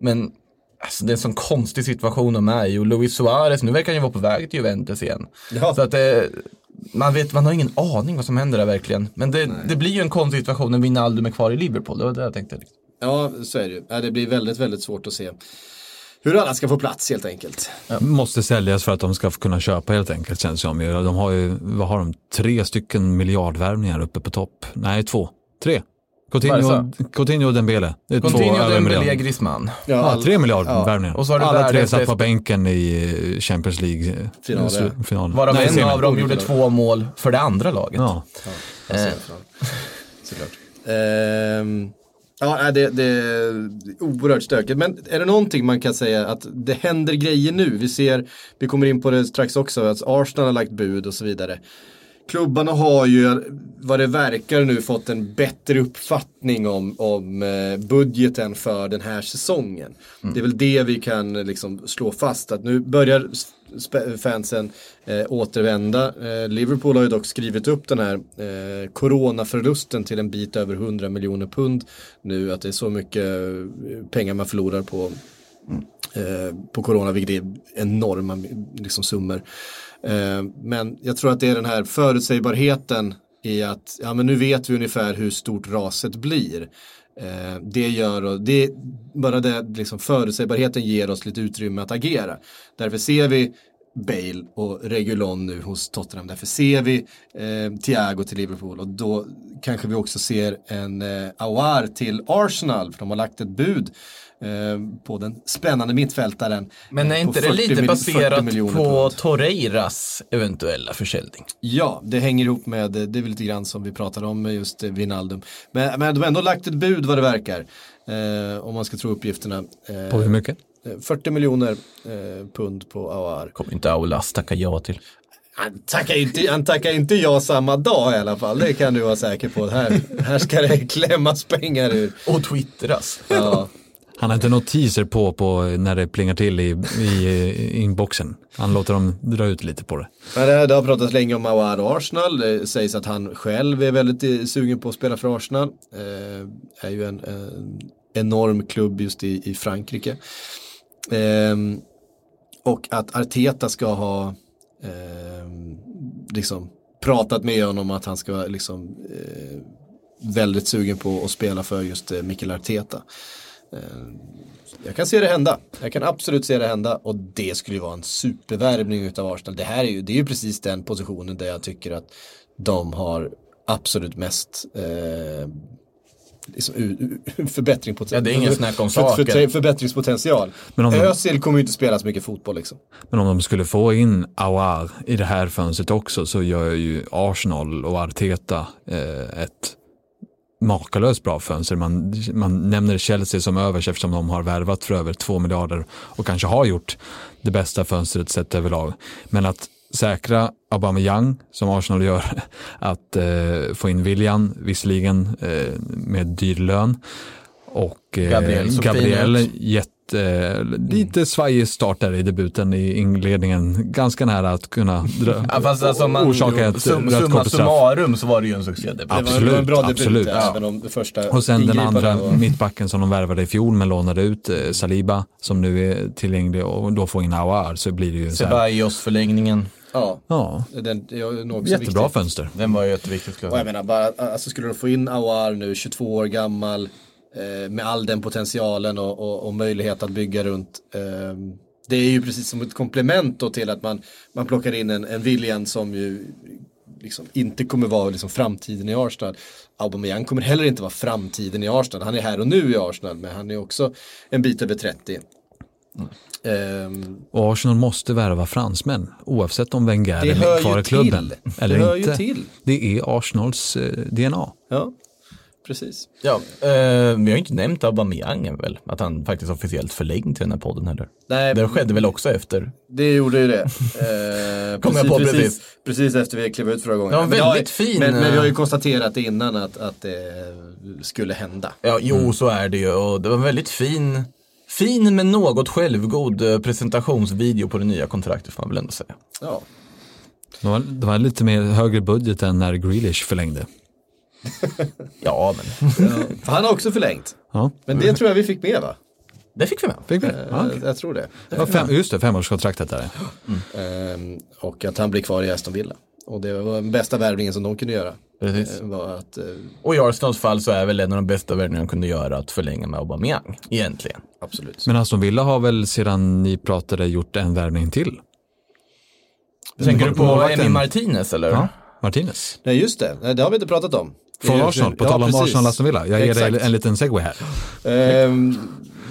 Men Alltså det är en sån konstig situation de är i och Luis Suarez, nu verkar han ju vara på väg till Juventus igen.
Ja.
Så att det, man vet, man har ingen aning vad som händer där verkligen. Men det, det blir ju en konstig situation när Wijnaldum är kvar i Liverpool, det var det jag tänkte.
Ja, så är det ju. Det blir väldigt, väldigt svårt att se hur alla ska få plats helt enkelt.
Måste säljas för att de ska kunna köpa helt enkelt känns det som. De har ju, vad har de, tre stycken miljardvärvningar uppe på topp. Nej, två. Tre. Coutinho. Coutinho och Dembele. Det är två
Coutinho, Dembélé,
miljard.
Griezmann.
Ja,
all-
tre miljardvärvningar.
Och så har du
Alla tre satt på bänken i eh, Champions League eh,
Finaler.
slu- final.
Varav
Nej,
en
semi.
av dem gjorde två mål för det andra laget.
Ja.
Ja, Såklart. Ehm, ja, det, det är oerhört stökigt. Men är det någonting man kan säga att det händer grejer nu? Vi ser, vi kommer in på det strax också, att Arsenal har lagt bud och så vidare. Klubbarna har ju, vad det verkar nu, fått en bättre uppfattning om, om eh, budgeten för den här säsongen. Det är väl det vi kan liksom slå fast, att nu börjar fansen eh, återvända. Eh, Liverpool har ju dock skrivit upp den här eh, coronaförlusten till en bit över 100 miljoner pund nu, att det är så mycket eh, pengar man förlorar på eh, på corona, vilket är enorma liksom, summor. Eh, men jag tror att det är den här förutsägbarheten i att ja, men nu vet vi ungefär hur stort raset blir. Eh, det gör och det, bara det liksom förutsägbarheten ger oss lite utrymme att agera. Därför ser vi Bale och Regulon nu hos Tottenham. Därför ser vi eh, Thiago till Liverpool och då kanske vi också ser en eh, Awar till Arsenal för de har lagt ett bud eh, på den spännande mittfältaren.
Men är
eh,
inte
på
det
40
lite
mil- 40
baserat på. Torreiras eventuella försäljning?
Ja, det hänger ihop med, det är väl lite grann som vi pratade om med just eh, Wijnaldum. Men, men de har ändå lagt ett bud vad det verkar. Eh, om man ska tro uppgifterna. Eh,
På hur mycket?
eh, 40 miljoner eh, pund på Awar.
Kommer inte Aulas tacka ja till.
Han tackar, inte, han tackar inte ja samma dag i alla fall, det kan du vara säker på. Här, här ska det klämmas pengar ur.
Och twittras.
Ja.
Han har inte något teaser på, på när det plingar till i, i, inboxen. Han låter dem dra ut lite på det.
Men det, det har pratats länge om Awad och Arsenal. Det sägs att han själv är väldigt eh, sugen på att spela för Arsenal. Eh, är ju en, en enorm klubb just i, i Frankrike. Eh, och att Arteta ska ha eh, liksom pratat med honom att han ska vara liksom eh, väldigt sugen på att spela för just eh, Mikael Arteta. Eh, jag kan se det hända. Jag kan absolut se det hända och det skulle ju vara en supervärvning utav Arsenal. Det här är ju, det är ju precis den positionen där jag tycker att de har absolut mest eh, liksom, u- u- förbättring på
Ja, det är ingen snack om
för, för,
saken.
för, förbättringspotential.
Men om de-
Özil kommer ju inte spela så mycket fotboll liksom.
Men om de skulle få in Awar i det här fönstret också så gör ju Arsenal och Arteta eh, ett makalöst bra fönster. Man, man nämner Chelsea som övers eftersom de har värvat för över 2 miljarder och kanske har gjort det bästa fönstret sett överlag. Men att säkra Aubameyang som Arsenal gör, att eh, få in William, visserligen eh, med dyr lön och eh,
Gabriel
Gabriel jätte, lite svajig start där i debuten i inledningen. Ganska nära att kunna dra,
Ja, fast alltså man,
orsaka ett
sum,
rött
summa
kort och straff.
summarum så var det ju en succé.
Det var,
Absolut,
det var en bra debut
absolut.
även om det första
Och sen den andra
var-
mittbacken som de värvade i fjol men lånade ut, eh, Saliba, som nu är tillgänglig och då får in Awar så blir det ju så här,
Ceballos förlängningen.
Ja,
ja,
den, också
jättebra
viktigt.
fönster.
Den var ju jätteviktig
Och
jag
menar bara, alltså skulle de få in Awar nu, 22 år gammal, eh, med all den potentialen och, och, och möjlighet att bygga runt. Eh, det är ju precis som ett komplement då till att man, man plockar in en, en William som ju liksom inte kommer vara liksom framtiden i Arsenal. Aubameyang kommer heller inte vara framtiden i Arsenal. Han är här och nu i Arsenal, men han är också en bit över 30. Ehm,
Och Arsenal måste värva fransmän oavsett om Wenger är kvar i klubben
till.
eller
Det hör ju till.
Det är Arsenals eh, DNA.
ja, precis.
Ja, eh, vi har ju inte nämnt Aubameyang väl, att han faktiskt officiellt förlängd till den här podden heller.
Nej,
Det skedde väl också efter.
Det gjorde ju det. Eh,
Kom jag
precis,
på
precis,
precis.
precis efter vi klev ut förra gången.
Ja,
Men
väldigt
jag har-
fin,
Men, men vi har ju
eh,
konstaterat innan att, att det skulle hända.
Ja, jo så är det ju och det var en väldigt fin, fin men något självgod eh, presentationsvideo på det nya kontraktet får man väl ändå säga.
Ja.
Det var, det var lite mer högre budget än när Grealish förlängde.
Ja, men
Han har också förlängt.
Ja,
Men det tror jag vi fick med va?
det fick vi med.
fick vi? Ja.
Jag tror det.
Det var fem, just det, femårskontraktet där.
Ehm, och att han blir kvar i Aston Villa. Och det var den bästa värvningen som de kunde göra.
Precis.
Eh, var att, eh,
Och i Arsenals fall så är väl en av de bästa värvningarna de kunde göra att förlänga med Aubameyang, egentligen.
absolut.
Men Aston Villa har väl sedan ni pratade gjort en värvning till?
Tänker du på. Emi Martinez eller?
Ja, Martinez.
Nej just det, Nej, det har vi inte pratat om.
Från Arsenal, på
Ja,
tal om
precis.
Arsenal Aston Villa. Jag ger dig
Exakt.
en liten segway här.
Ehm,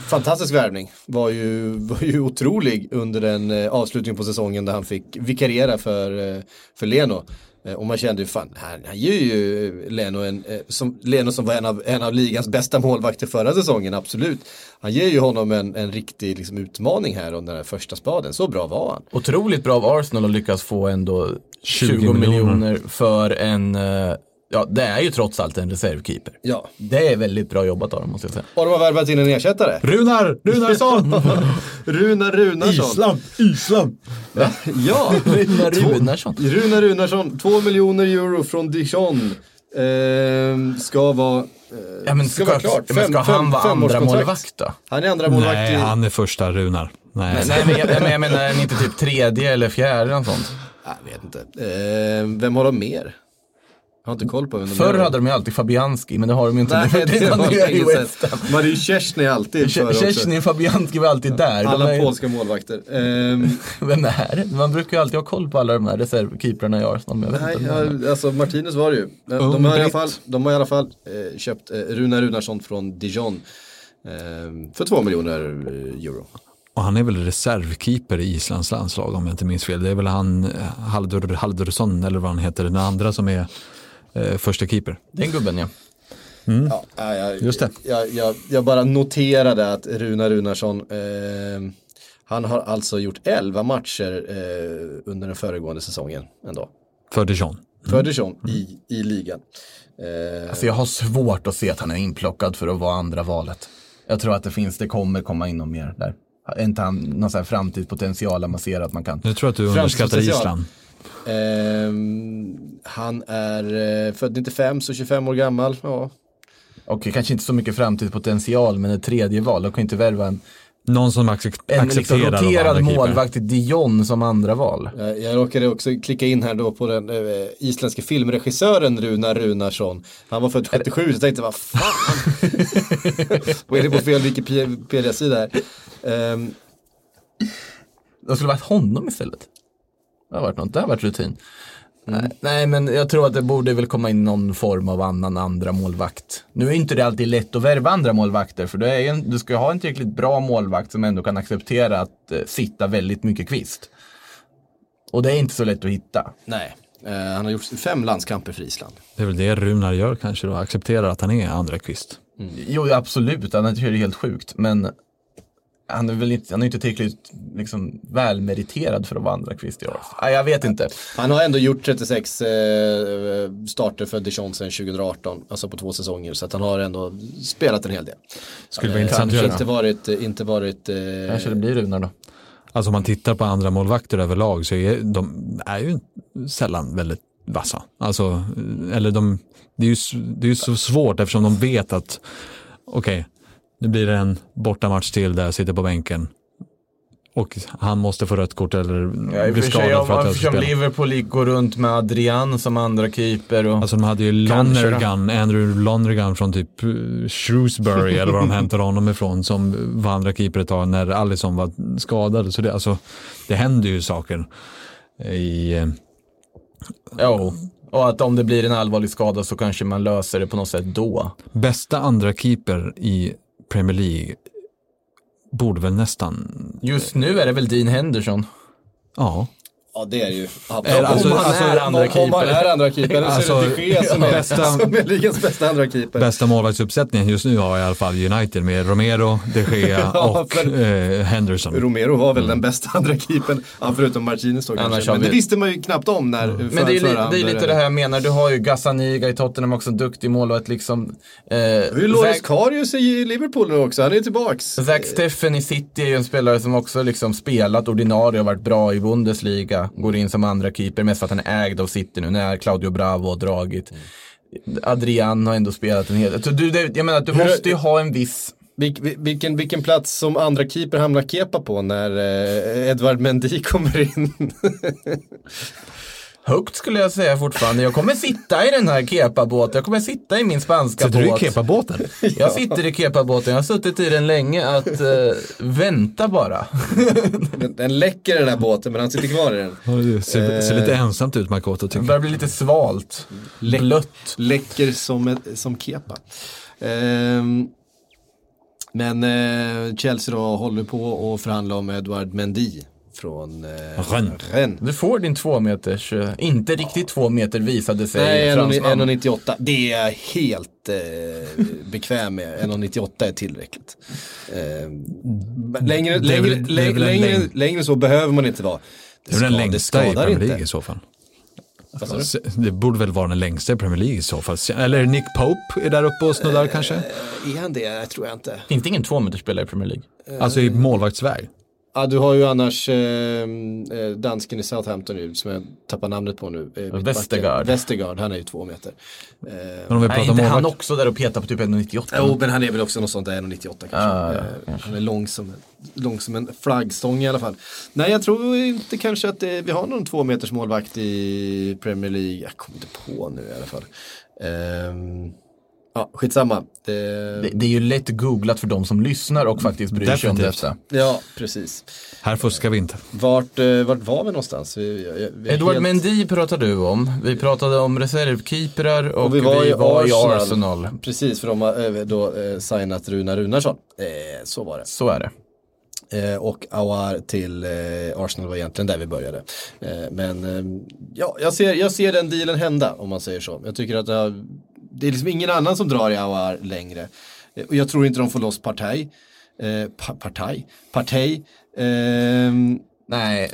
fantastisk värvning. Var ju, var ju otrolig under den eh, avslutningen på säsongen där han fick vikariera för, eh, för Leno. Eh, och man kände ju fan, han, han ger ju Leno en, som, Leno som var en av, en av ligans bästa målvakter förra säsongen, absolut. Han ger ju honom en, en riktig liksom, utmaning här under den här första spaden, så bra var han.
Otroligt bra av Arsenal att lyckas få ändå 20,
20
miljoner.
miljoner
för en, eh, ja det är ju trots allt en reservkeeper.
Ja,
Det är väldigt bra jobbat av dem måste jag säga.
och de har värvat in en ersättare.
Runar! Runarsson!
Runar Runarsson.
Island!
Ja,
Runar Runarsson.
Runar Runarsson, 2 miljoner euro från Dijon. Ehm, ska vara, eh,
Ja, men
ska,
ska,
vara klart.
ja, men ska han vara andra målvakt då?
Han är andra målvakt
Nej,
i...
han är första Runar. Nej.
Nej, men jag, men jag menar är inte typ tredje eller fjärde eller sånt.
Jag vet inte. Ehm, vem har de mer? Jag har inte koll på vem de
Förr
är.
hade de ju alltid Fabianski, men det har de ju inte
Nej,
nu.
det var
det. West Ham.
Hade ju Kersny alltid.
Kerstin och Fabianski var alltid där.
Alla
är-
polska målvakter. Ehm,
Vem är det? Man brukar ju alltid ha koll på alla de här reservkeeprarna i Arsenal. Men jag vet
nej,
inte vem det är.
ja, alltså Martinez var det ju. De, har i alla fall, de har i alla fall eh, köpt eh, Runa Runarsson från Dijon. ehm, för två miljoner eh, euro.
Och han är väl reservkeeper i Islands landslag om jag inte minns fel. Det är väl han eh, Haldur Haldursson eller vad han heter, den andra som är eh, första keeper.
Den gubben ja.
Ja, ja, jag,
Just det.
Jag, jag, jag bara noterade att Runa Runarsson, eh, han har alltså gjort 11 matcher eh, under den föregående säsongen ändå.
För Dijon.
För Dijon i, i ligan. Eh,
Alltså jag har svårt att se att han är inplockad för att vara andra valet. Jag tror att det finns, det kommer komma in någon mer där. Är inte han någon sån här framtidspotential man ser att man kan?
Jag tror att du underskattar. Island.
Ehm, han är eh, född 95, så 25 år gammal. Ja.
Och kanske inte så mycket framtidspotential, men ett tredje val. De kan inte värva en,
Någon som acce-
en liksom
accepterar
roterad målvakt i Dijon som andra val.
Jag, jag råkade också klicka in här då på den eh, isländske filmregissören Runar Runarsson. Han var född 77, så jag tänkte vad fan. Var inne på fel Wikipedia-sida här. Ehm,
De skulle varit honom istället. Det har varit något, det har varit rutin. Nej, nej, men jag tror att det borde väl komma in någon form av annan andra målvakt. Nu är inte det alltid lätt att värva andra målvakter, för du, är en, du ska ju ha en tillräckligt bra målvakt som ändå kan acceptera att eh, sitta väldigt mycket kvist. Och det är inte så lätt att hitta.
nej, Eh, han har gjort fem landskamper för Island.
Det är väl det Runar gör kanske då, accepterar att han är andra kvist.
Jo, absolut, han är det helt sjukt, men han är väl inte, han är inte tillräckligt liksom, välmeriterad för att vara andra kvist i år. Nej, jag vet inte.
Han har ändå gjort 36 eh, starter för Dijon sedan 2018, alltså på två säsonger. Så att han har ändå spelat en hel del.
Skulle vara
Eh,
intressant att göra.
inte varit, inte varit eh,
Kanske det blir Runar då.
Alltså om man tittar på andra målvakter överlag så är de är ju sällan väldigt vassa. Alltså, eller de, det är ju det är ju så svårt eftersom de vet att okej, nu blir det en bortamatch till där jag sitter på bänken. Och han måste få rött kort eller
Ja, och
bli skadad för att jag ska spela.
Liverpool gick- går runt med Adrian som andra keeper och
Alltså de hade ju. Lonergan, Andrew Lonergan från typ eh, Shrewsbury eller var de hämtade honom ifrån som var andra keeper ett tag när Alisson var skadad. Så det, alltså, det händer ju saker i eh,
Jo, och att om det blir en allvarlig skada så kanske man löser det på något sätt då.
bästa andra keeper i Premier League borde väl nästan,
Just nu är det väl Dean Henderson.
ja.
Ja det är det ju.
Eller, alltså-
om man
alltså-
är andra
keeper.
Om man är andra keeper. Eller så är det
Alltså,
de Gea som är,
bästa-
som är ligans bästa andra keeper.
Bästa målvaktsuppsättningen just nu har i alla fall United med Romero, de Gea
Ja,
och
för-
eh, Henderson.
Romero var väl den bästa andra keepern, ja, förutom Martinez då kanske. Men det
vi-
visste man ju knappt om när för,
Men det är, li-
förra
det är lite det här jag menar, du har ju Gazzaniga i Tottenham också, en duktig målvakt liksom. Eh,
Hur är Loris
Zac-
Karius i Liverpool nu också? Han är ju tillbaks.
Zack Steffen i City är ju en spelare som också liksom spelat ordinarie och varit bra i Bundesliga. Går in som andra keeper, mest för att han är ägd av City nu, när Claudio Bravo har dragit. Adrian har ändå spelat en hel del. Så du, jag menar, du måste ju ha en viss
Vil, vil- vilken, vilken plats som andra keeper hamnar Kepa på när eh, Edvard Mendy kommer in?
Högt skulle jag säga fortfarande. Jag kommer sitta i den här kepa-båten. Jag kommer sitta i min spanska
Sitter du i
båt.
Kepa-båten?
Jag sitter i kepa-båten. Jag har suttit i den länge att eh, vänta bara.
den, den läcker den här båten men han sitter kvar i den.
Det ser, ser lite ensamt ut Makoto
Det
tycker jag.
börjar bli lite svalt. Blött.
Läcker som, ett, som Kepa. Ehm, men eh, Chelsea då håller på och förhandla om Edward Mendy från eh,
Rennes.
Du får din två meters, eh, inte riktigt två meter visade sig
Nej,
fransman.
1,98. Det är jag helt eh, bekväm med. 1,98 är tillräckligt. Eh, längre,
Det är
längre,
det är
längre,
längd.
längre så behöver man inte vara.
Det är väl den längsta i Premier. League i så fall. Det borde väl vara den längsta i Premier League i så fall. Eller Nick Pope är där uppe och snuddar kanske.
Är han det? Jag tror jag inte.
Finns det ingen två meters spelare i Premier League?
Alltså i målvaktsväg.
Ja, du har ju annars eh, eh, dansken i Southampton nu, som jag tappar namnet på nu. Eh, mittbacken.
Westergaard.
Westergaard, han är ju två meter. Eh,
Men om vi
Nej, inte han också där och petar på typ 1,98?
Jo, men han är väl också något sånt där 1,98 kanske.
Ah,
Eh, Han är lång som, lång som en flaggstång i alla fall. Nej, jag tror inte kanske att det, vi har någon två meters målvakt i Premier League. Jag kommer inte på nu i alla fall. Ehm, ja, skitsamma. Det,
Det, det är ju lätt googlat för de som lyssnar och faktiskt bryr sig om
Definitivt.
detta.
ja, precis.
Här fuskar vi inte.
Vart, eh, vart var vi någonstans? Vi, vi, vi
Edward
helt-
Mendy pratade du om. Vi pratade om reservkeeprar och,
Och vi var, i, Arsenal.
Arsenal.
Precis, för de har eh, då eh, signat Runa Runarsson. Eh, så var det.
Så är det.
Eh, och Awar till eh, Arsenal var egentligen där vi började. Eh, men ja, jag ser, jag ser den dealen hända om man säger så. Jag tycker att det, har, det är liksom ingen annan som drar i Awar längre. Eh, och jag tror inte de får loss Partaj. Eh, pa, partaj? Partej. Ehm,
Nej.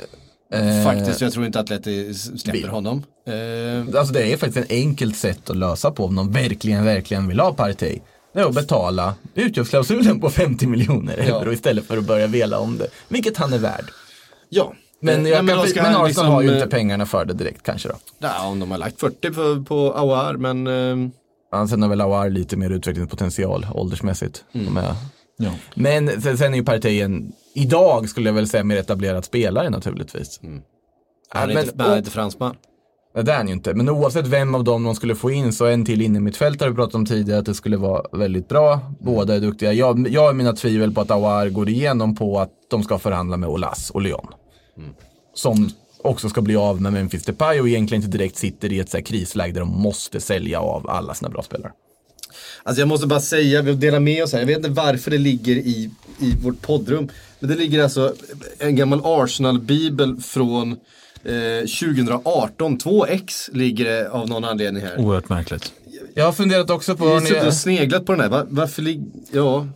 eh,
faktiskt, jag tror inte att Atleti släpper
vi-
honom. Eh,
Alltså det är faktiskt ett enkelt sätt att lösa på om de verkligen, verkligen vill ha Partey. Det är att betala utgiftsklausulen på 50 miljoner euro istället för att börja vela om det. Vilket han är värd.
ja.
Men,
Eh,
jag
nej,
men Arsenal
liksom,
har ju inte pengarna för det direkt kanske då.
Ja, om de har lagt 40 på, på Awar, men
Han sen har väl Aouar lite mer utvecklingspotential åldersmässigt.
Mm.
Ja.
Men sen, sen är ju Partey en, idag skulle jag väl säga, mer etablerad spelare naturligtvis.
han
Ja,
är,
men-
inte, han är inte fransman.
Nej, det är han ju inte. Men oavsett vem av dem de skulle få in så en till inne mitt fält har vi pratat om tidigare att det skulle vara väldigt bra. Båda är duktiga. Jag, jag har mina tvivel på att Awar går igenom på att de ska förhandla med Olas och Lyon. Som också ska bli av med Memphis Depay och egentligen inte direkt sitter i ett så här krisläge där de måste sälja av alla sina bra spelare.
Alltså jag måste bara säga, vi delar med oss här. Jag vet inte varför det ligger i, i vårt poddrum. Men det ligger alltså en gammal Arsenal-bibel från eh, 2018. 2x ligger det av någon anledning här.
Oerhört märkligt.
Jag har funderat också på...
Vi har
ni-
sneglat på den här. Va- varför ligger... Ja.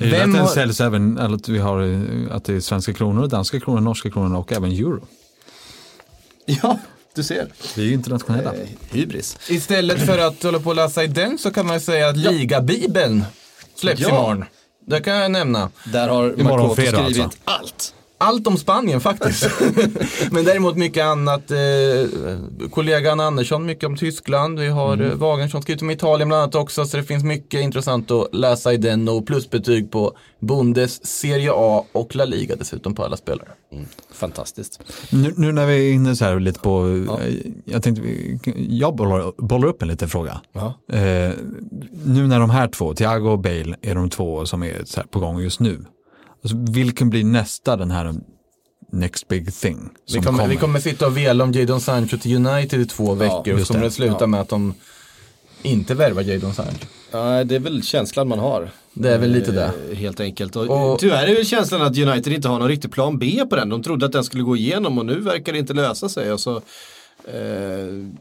Jag
Vem
att den
har-
säljs även, eller att vi har eh, att det är svenska kronor, danska kronor, norska kronor och även euro.
Ja, du ser.
Vi är ju internationella.
Eh, hybris.
Istället för att hålla på och läsa i den så kan man ju säga att ligabibeln släpps
Ja.
imorgon. Det kan jag nämna.
Där har
fredag
skrivit
alltså.
allt.
Allt om Spanien faktiskt. Men däremot mycket annat. Eh, kollegan Andersson mycket om Tyskland. Vi har mm. Wagensson skrivit om Italien bland annat också. Så det finns mycket intressant att läsa i den. Och plusbetyg på Bundes, Serie A och La Liga dessutom på alla spelare.
Fantastiskt.
Nu, nu när vi är inne så här lite på, eh, jag tänkte, jag bollar, bollar upp en liten fråga.
Ja.
Eh, nu när de här två, Thiago och Bale, är de två som är så här på gång just nu. Alltså, vilken blir nästa den här next big thing
Vi
som
kommer,
kommer?
vi kommer sitta och vela om Jadon Sancho till United i två veckor. Och så kommer
det.
det sluta
Ja.
med att de inte värvar Jadon Sancho.
Ja, det är väl känslan man har.
Det är väl lite det.
Eh, Helt enkelt. Och,
Och-
tyvärr är väl känslan att United inte har någon riktig plan B på den. De trodde att den skulle gå igenom och nu verkar det inte lösa sig. Och så, eh,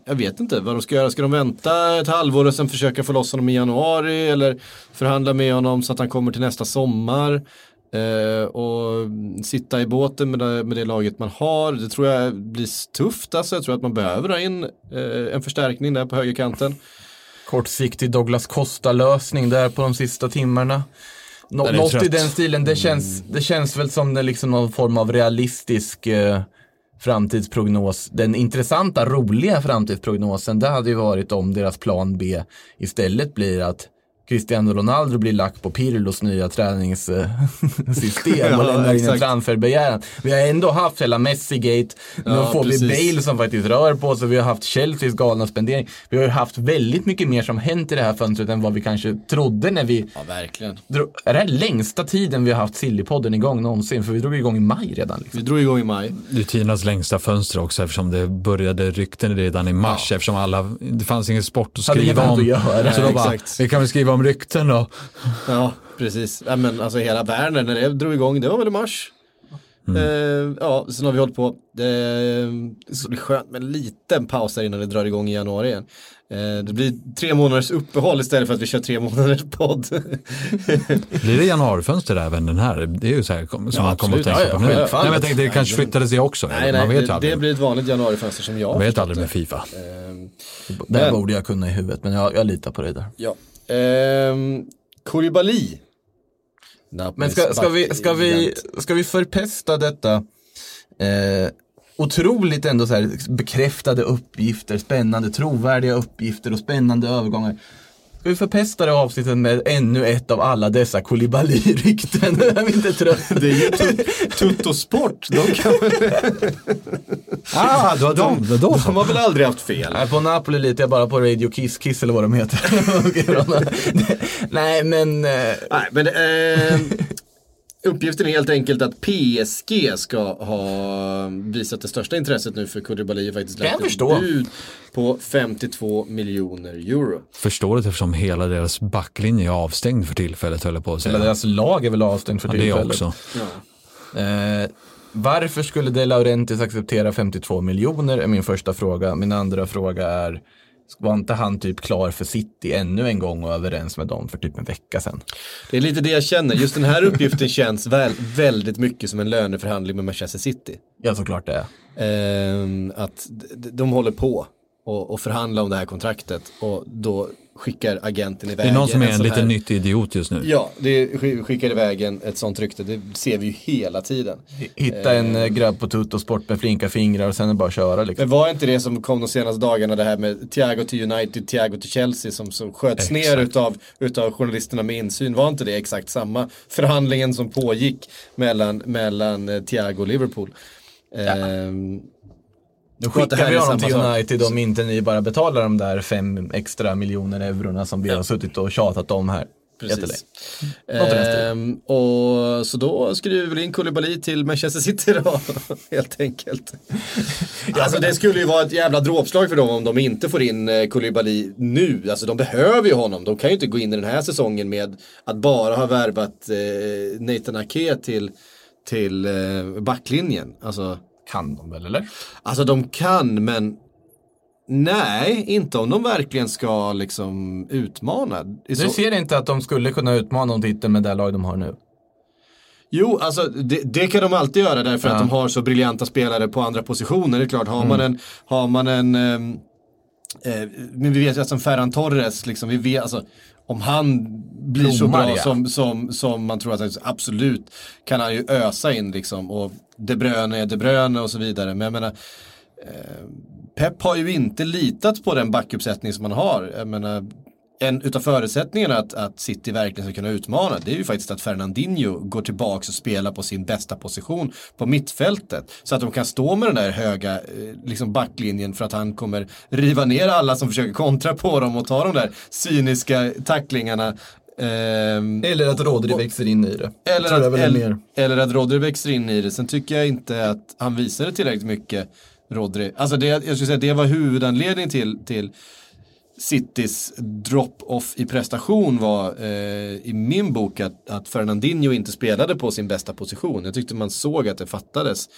jag vet inte vad de ska göra. Ska de vänta ett halvår och sen försöka få loss honom i januari? Eller förhandla med honom så att han kommer till nästa sommar? Eh, och sitta i båten med det, med det laget man har. Det tror jag blir tufft. Alltså. Jag tror att man behöver ha in eh, en förstärkning där på högerkanten.
kortsiktig Douglas Costa-lösning där på de sista timmarna. Nå-
Den
något i
trött.
den stilen. Det känns, det känns väl som det liksom någon form av realistisk eh, framtidsprognos. Den intressanta, roliga framtidsprognosen, det hade ju varit om deras plan B istället blir att Cristiano Ronaldo blir lack på Pirlos nya träningssystem
Ja,
och lämnar in en transferbegäran. Vi har ändå haft hela Messi-gate, nu
Ja,
får vi
precis.
Bale som faktiskt rör på sig, vi har haft Chelseas galna spendering. Vi har haft väldigt mycket mer som hänt i det här fönstret än vad vi kanske trodde när vi
Ja, verkligen.
drog, är det här längsta tiden vi har haft Sillypodden igång någonsin? För vi drog igång i maj redan. Liksom.
Vi drog igång i maj.
Det är tidernas längsta fönster också eftersom det började rykten redan i mars eftersom alla, det fanns ingen sport att skriva om.
att göra.
Så då bara,
exakt.
vi kan väl skriva om rykten då.
Ja, precis. Ja, men alltså hela världen när det drog igång, det var väl i mars. Eh, ja, sen har vi hållit på. Det, det ska bli skönt med en liten paus där innan det drar igång i januari igen. Eh, det blir tre månaders uppehåll istället för att vi kör tre månaders podd.
Blir det januarifönster även den här? Det är ju så här som
Ja,
man kommer att tänka
Ja, ja,
på nu. Nej, men jag tänkte det kanske flyttades det också.
nej,
man
nej,
vet ju
det,
aldrig.
det blir ett vanligt januarifönster som jag
Man vet aldrig
det.
med Fifa.
Eh,
Det här
Men-
borde jag kunna i huvudet, men jag, jag litar på dig där.
Ja. Ehm, Koulibaly. Napolis
Men ska, ska, vi, ska, vi, ska vi förpesta detta eh, otroligt ändå så här bekräftade uppgifter, spännande, trovärdiga uppgifter och spännande övergångar. Ska vi förpesta det avsnittet med ännu ett av alla dessa Koulibaly-rykten? Jag är inte trött.
Det är ju tut- Tuttosport, de, kan,
Ah,
de.
Då
de
så.
har väl aldrig haft fel.
Nej, på Napoli litar jag bara på Radio Kiss, Kiss eller vad de heter. Nej, men eh,
Nej, men eh, uppgiften är helt enkelt att PSG ska ha visat det största intresset nu för Koulibaly och faktiskt lagt ett bud på 52 miljoner euro.
Förståeligt eftersom hela deras backlinje är avstängd för tillfället höll jag på att
hela
säga.
deras lag är väl avstängt för
Ja, det
tillfället.
också.
Eh, varför skulle De Laurentiis acceptera 52 miljoner är min första fråga. Min andra fråga är, var inte han typ klar för City ännu en gång och överens med dem för typ en vecka sedan?
Det är lite det jag känner. Just den här uppgiften känns väl, väldigt mycket som en löneförhandling med Manchester City.
Ja, såklart det är.
Ehm, att de håller på och, och förhandlar om det här kontraktet och då skickar agenten iväg
Det är någon som är
en
en liten nyttig idiot just nu.
Ja, det sk- skickar iväg en, ett sånt rykte. Det ser vi ju hela tiden.
Hitta en eh, grabb på Tuttosport med flinka fingrar och sen är bara att köra liksom.
Men var inte det som kom de senaste dagarna det här med Thiago till United, Thiago till Chelsea som, som sköts ner utav, utav journalisterna med insyn. Var inte det exakt samma förhandlingen som pågick mellan, mellan eh, Thiago och Liverpool? Ehm,
Nu skickar
här
vi honom till
sak.
United om inte ni bara betalar de där fem extra miljoner eurona som vi har suttit och tjatat om här.
Precis.
Stilen.
Ehm, och så då skriver vi väl in Koulibaly till Manchester City då, helt enkelt. alltså det skulle ju vara ett jävla dråpslag för dem om de inte får in eh, Koulibaly nu. Alltså de behöver ju honom. De kan ju inte gå in i den här säsongen med att bara ha värvat eh, Nathan Ake till, till eh, backlinjen. Alltså,
Kan de väl eller?
alltså de kan men Nej, inte om de verkligen ska liksom utmana.
Du
så-
ser inte att de skulle kunna utmana om titeln med det lag de har nu?
Jo, alltså det, det kan de alltid göra därför
Ja.
att de har så briljanta spelare på andra positioner. Det är klart, har man en, har man en ehm, eh, men vi vet ju att som Ferran Torres, liksom, vi vet, alltså, om han blir så bra
ja.
som, som, som man tror att han absolut kan han ju ösa in liksom. Och De Bruyne är De Bruyne och så vidare. Men jag menar, eh, Pep har ju inte litat på den backuppsättning som man har. Jag menar, en utav förutsättningarna att, att City verkligen ska kunna utmana det är ju faktiskt att Fernandinho går tillbaka och spelar på sin bästa position på mittfältet. Så att de kan stå med den där höga eh, liksom backlinjen för att han kommer riva ner alla som försöker kontra på dem och ta de där cyniska tacklingarna. Ehm,
Eller att Rodri växer in i det.
eller att, eller, eller att Rodri växer in i det. Sen tycker jag inte att han visade tillräckligt mycket, Rodri. Alltså det, jag skulle säga det var huvudanledningen till, till Citys drop-off i prestation var eh, i min bok att, att Fernandinho inte spelade på sin bästa position. Jag tyckte man såg att det fattades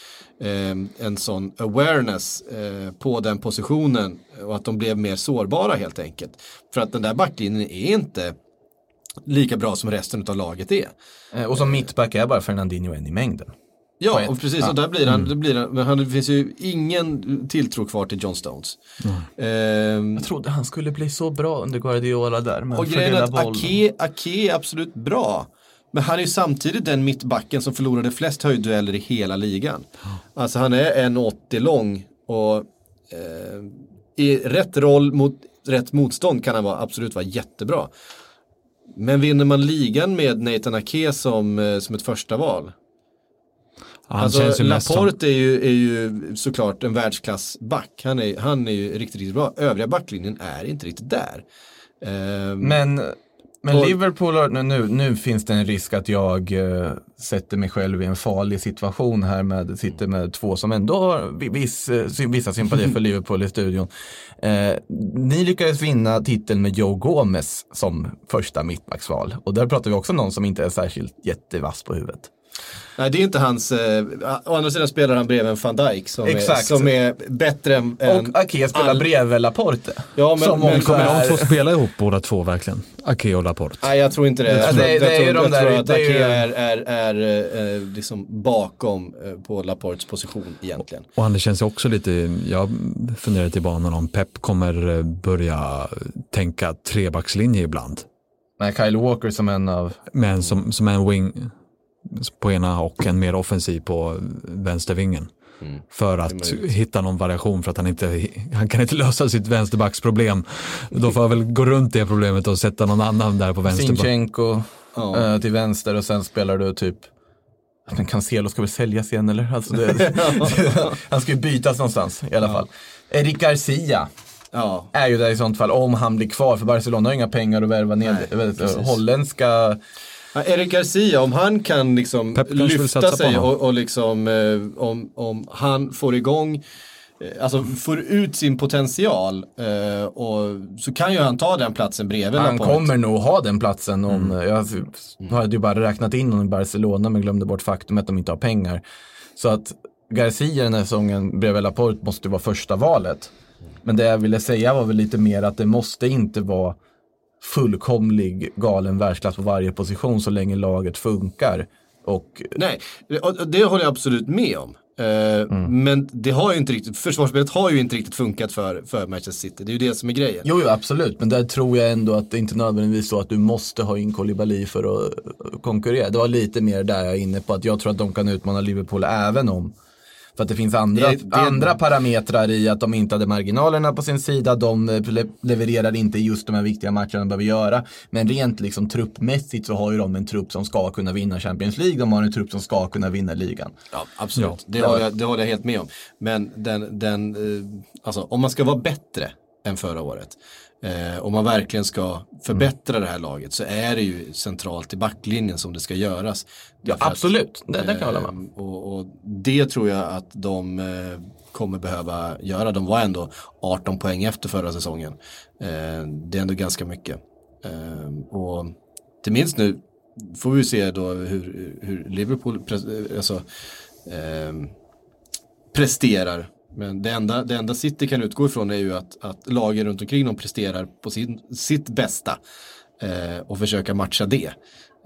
eh, en sån awareness eh, på den positionen och att de blev mer sårbara helt enkelt. För att den där backlinjen är inte lika bra som resten av laget är.
Eh, och som mittback är bara Fernandinho en i mängden.
Ja, och precis,
Ja.
och där blir han, det blir han, men han, det finns ju ingen tilltro kvar till John Stones. Ehm,
Jag trodde han skulle bli så bra under Guardiola där. Men
och grejen är att. Ake, Ake är absolut bra. Men han är ju samtidigt den mittbacken som förlorade flest höjddueller i hela ligan. Alltså han är 1,80 lång och eh, i rätt roll mot rätt motstånd kan han vara, absolut vara jättebra. Men vinner man ligan med Nathan Ake som, eh, som ett första val?
Han
alltså, Laporte är ju, är ju såklart en världsklassback. Han är, han är ju riktigt, riktigt bra. Övriga backlinjen är inte riktigt där. Ehm,
Men, men
Och-
Liverpool, har, nu- nu, finns det en risk att jag eh, sätter mig själv i en farlig situation här med, sitter med två som ändå har vi- viss, eh, vissa sympatier för Liverpool i studion. Eh, ni lyckades vinna titeln med Joe Gomez som första mittbacksval. Och där pratar vi också om någon som inte är särskilt jättevass på huvudet.
Nej, det är inte hans, eh, å andra sidan spelar han bredvid en van Dijk som, är, som är bättre än... än
Och Ake spelar
all-
bredvid Laporte.
Ja, men-
som
men
Kommer de
är-
två spela ihop båda två verkligen? Ake och Laporte.
Nej, jag tror inte det. Jag
Ja,
tror,
det-
jag
det är ju
tror,
de
jag
där-
tror att Ake är, är, är, eh, liksom bakom eh, på Laportes position egentligen.
Och han det känns också lite, jag funderar till banan om Pep kommer eh, börja tänka trebackslinje ibland.
med Kyle Walker som en av,
Men som, som en wing på ena och en mer offensiv på vänstervingen. För att hitta någon variation för att han inte, han kan inte lösa sitt vänsterbacksproblem. Då får jag väl gå runt det problemet och sätta någon annan där på vänsterback.
Sinchenko
Ja.
eh, till vänster och sen spelar du typ men Cancelo ska väl säljas igen eller? Alltså det, han ska ju bytas någonstans i alla fall. Eric Garcia
Ja,
är ju där i sånt fall om han blir kvar för Barcelona har inga pengar att värva ner.
Nej, precis.
holländska
Ja, Eric Garcia, om han kan liksom lyfta sig och, och liksom eh, om, om han får igång eh, Alltså får ut sin potential eh, och så kan ju han ta den platsen bredvid
Han
Laporte.
kommer nog ha den platsen om,
Mm.
jag hade ju bara räknat in honom i Barcelona men glömde bort faktum att de inte har pengar. Så att Garcia den här säsongen bredvid Laporte måste vara första valet. Men det jag ville säga var väl lite mer att det måste inte vara fullkomlig galen världsklass på varje position så länge laget funkar. Och
Nej, det håller jag absolut med om. Eh,
Mm.
Men det har ju inte riktigt, försvarsspelet har ju inte riktigt funkat för, för Manchester City. Det är ju det som är grejen.
Jo, jo, absolut. Men där tror jag ändå att det inte nödvändigtvis så att du måste ha in Koulibaly för att eh, konkurrera. Det var lite mer där jag är inne på att jag tror att de kan utmana Liverpool även om för att det finns andra,
Det- det-
andra parametrar i att de inte hade marginalerna på sin sida. De eh, le levererar inte just de här viktiga matcherna de behöver göra. Men rent liksom truppmässigt så har ju de en trupp som ska kunna vinna Champions League. De har en trupp som ska kunna vinna ligan.
Ja, absolut.
Ja.
Det, håller jag, det håller jag helt med om. Men den, den, eh, alltså, om man ska vara bättre än förra året, eh, om man verkligen ska förbättra det här laget, så är det ju centralt i backlinjen som det ska göras.
Ja,
Därför att,
absolut. Det, det kan jag hålla med
eh, och, och det tror jag att de eh, kommer behöva göra. De var ändå 18 poäng efter förra säsongen. Eh, det är ändå ganska mycket. Eh, och till minst nu får vi se då hur, hur Liverpool pres- alltså, presterar. Men det enda, det enda City kan utgå ifrån är ju att, att lagen runt omkring dem presterar på sin, sitt bästa. Eh, och försöka matcha det.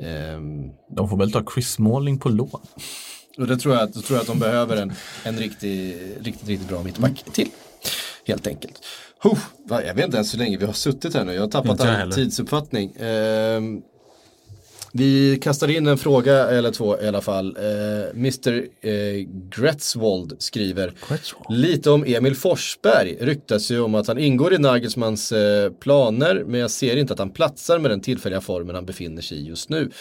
Ehm,
De får väl ta Chris Smalling på lån.
och det tror jag, då tror jag att de behöver en, en riktig, riktigt, riktigt bra mittback till. Helt enkelt. Huh, jag vet inte ens hur länge vi har suttit här nu. Jag har tappat all tidsuppfattning. Ehm, vi kastar in en fråga eller två i alla fall. Eh, Mr eh, Gretzwold skriver lite om Emil Forsberg. Ryktas ju om att han ingår i Nagelsmans eh, planer men jag ser inte att han platsar med den tillfälliga formen han befinner sig i just nu.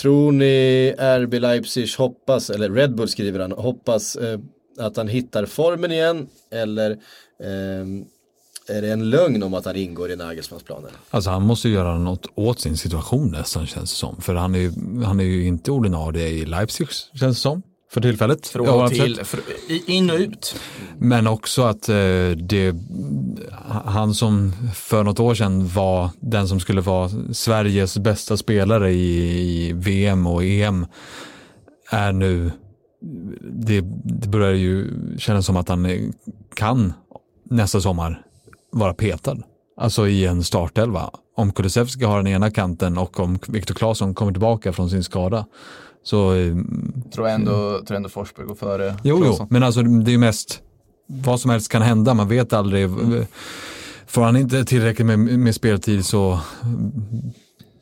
Tror ni RB Leipzig hoppas, eller Red Bull skriver han, hoppas eh, att han hittar formen igen eller ehm, är det en lögn om att han ingår i Nagelsmans planer?
Alltså han måste ju göra något åt sin situation nästan känns det som. För han är ju, han är ju inte ordinarie i Leipzig känns det som. För tillfället.
Från
Ja,
till, för, in och ut.
Men också att eh, det, han som för något år sedan var den som skulle vara Sveriges bästa spelare i, i VM och EM är nu, det, det börjar ju kännas som att han kan nästa sommar vara petad. Alltså i en startelva. Om Kulusevski har den ena kanten och om Viktor Claesson kommer tillbaka från sin skada. Så eh,
Tror jag ändå, tror jag ändå Forsberg går före.
Jo, jo, men alltså det är ju mest vad som helst kan hända. Man vet aldrig. Får han inte tillräckligt med, med speltid så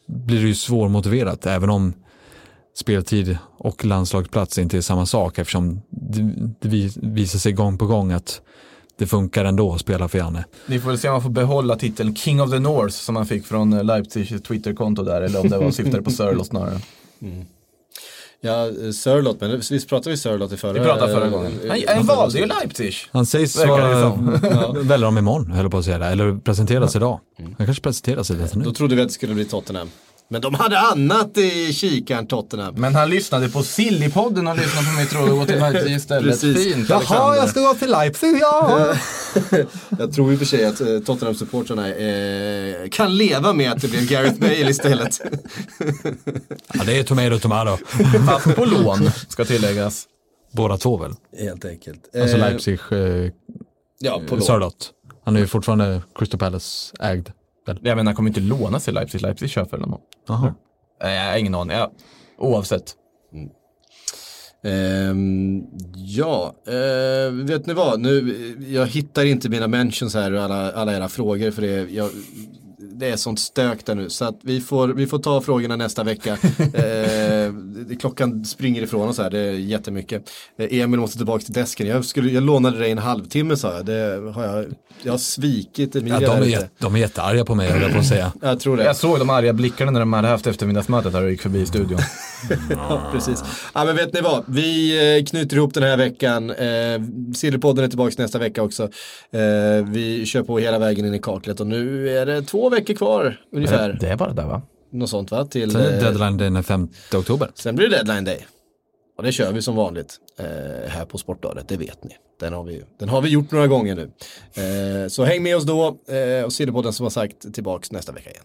blir det ju svårmotiverat. Även om speltid och landslagsplats inte är samma sak eftersom det, det vi- visar sig gång på gång att det funkar ändå att spela för Janne.
Vi får väl se om man får behålla titeln King of the North som han fick från eh, Leipzigs Twitterkonto där eller om det var syftade på Sörlot snarare.
Ja, eh, Sörlott, men visst pratade vi Sörlott i förra?
Vi pratade förra gången.
eh,
Han, han valde ju. Leipzig.
Han sägs väljer dem imorgon, höll på att säga det. Eller presenteras idag. Han kanske presenteras i detta nu.
Då trodde vi att det skulle bli Tottenham. Men de hade annat i kikaren, Tottenham.
Men han lyssnade på Sillypodden och lyssnade på mig tror och gå till Leipzig istället.
Precis.
Fint Alexander.
ska gå till Leipzig, ja.
Jag tror i och för sig att eh, Tottenham-supportrarna eh, kan leva med att det blev Gareth Bale istället.
ja. Det är tomato tomato.
Fast på lån, ska tilläggas.
Båda två väl?
Helt enkelt.
Alltså
Eh,
Leipzig, eh,
Ja, på lån.
Sörlott. Han är ju fortfarande Crystal Palace
Jag menar, han kommer inte låna sig Leipzig. Leipzig köper honom.
Jaha.
Nej, jag har ingen aning. Ja. Oavsett.
Ehm, ja, eh, vet ni vad? Nu, jag hittar inte mina mentions här och alla, alla era frågor för det. Jag, det är sånt stök där nu så att vi får, vi får ta frågorna nästa vecka. eh, klockan springer ifrån oss här, det är jättemycket. Eh, Emil måste tillbaka till desken. Jag, skulle, jag lånade dig en halvtimme sa jag. Det har jag, jag har svikit Emilia
Ja, de, är, jätte- de är jättearga på mig, höll jag på att säga.
Jag tror det.
Jag såg de arga blickarna när de hade haft eftermiddagsmötet här och gick förbi studion.
Ja, precis. Ja, men vet ni vad? Vi eh, knyter ihop den här veckan. Eh, Sillypodden är tillbaka nästa vecka också. Eh, vi kör på hela vägen in i kaklet och nu är det två veckor kvar ungefär.
Det är bara där va?
Något sånt va? Till,
Sen är
eh,
deadline den 5 oktober.
sen blir det deadline day. Och det kör vi som vanligt eh, här på Sportbladet, det vet ni. Den har vi, den har vi gjort några gånger nu. Eh, så häng med oss då eh, och Sillypodden som har sagt tillbaks nästa vecka igen.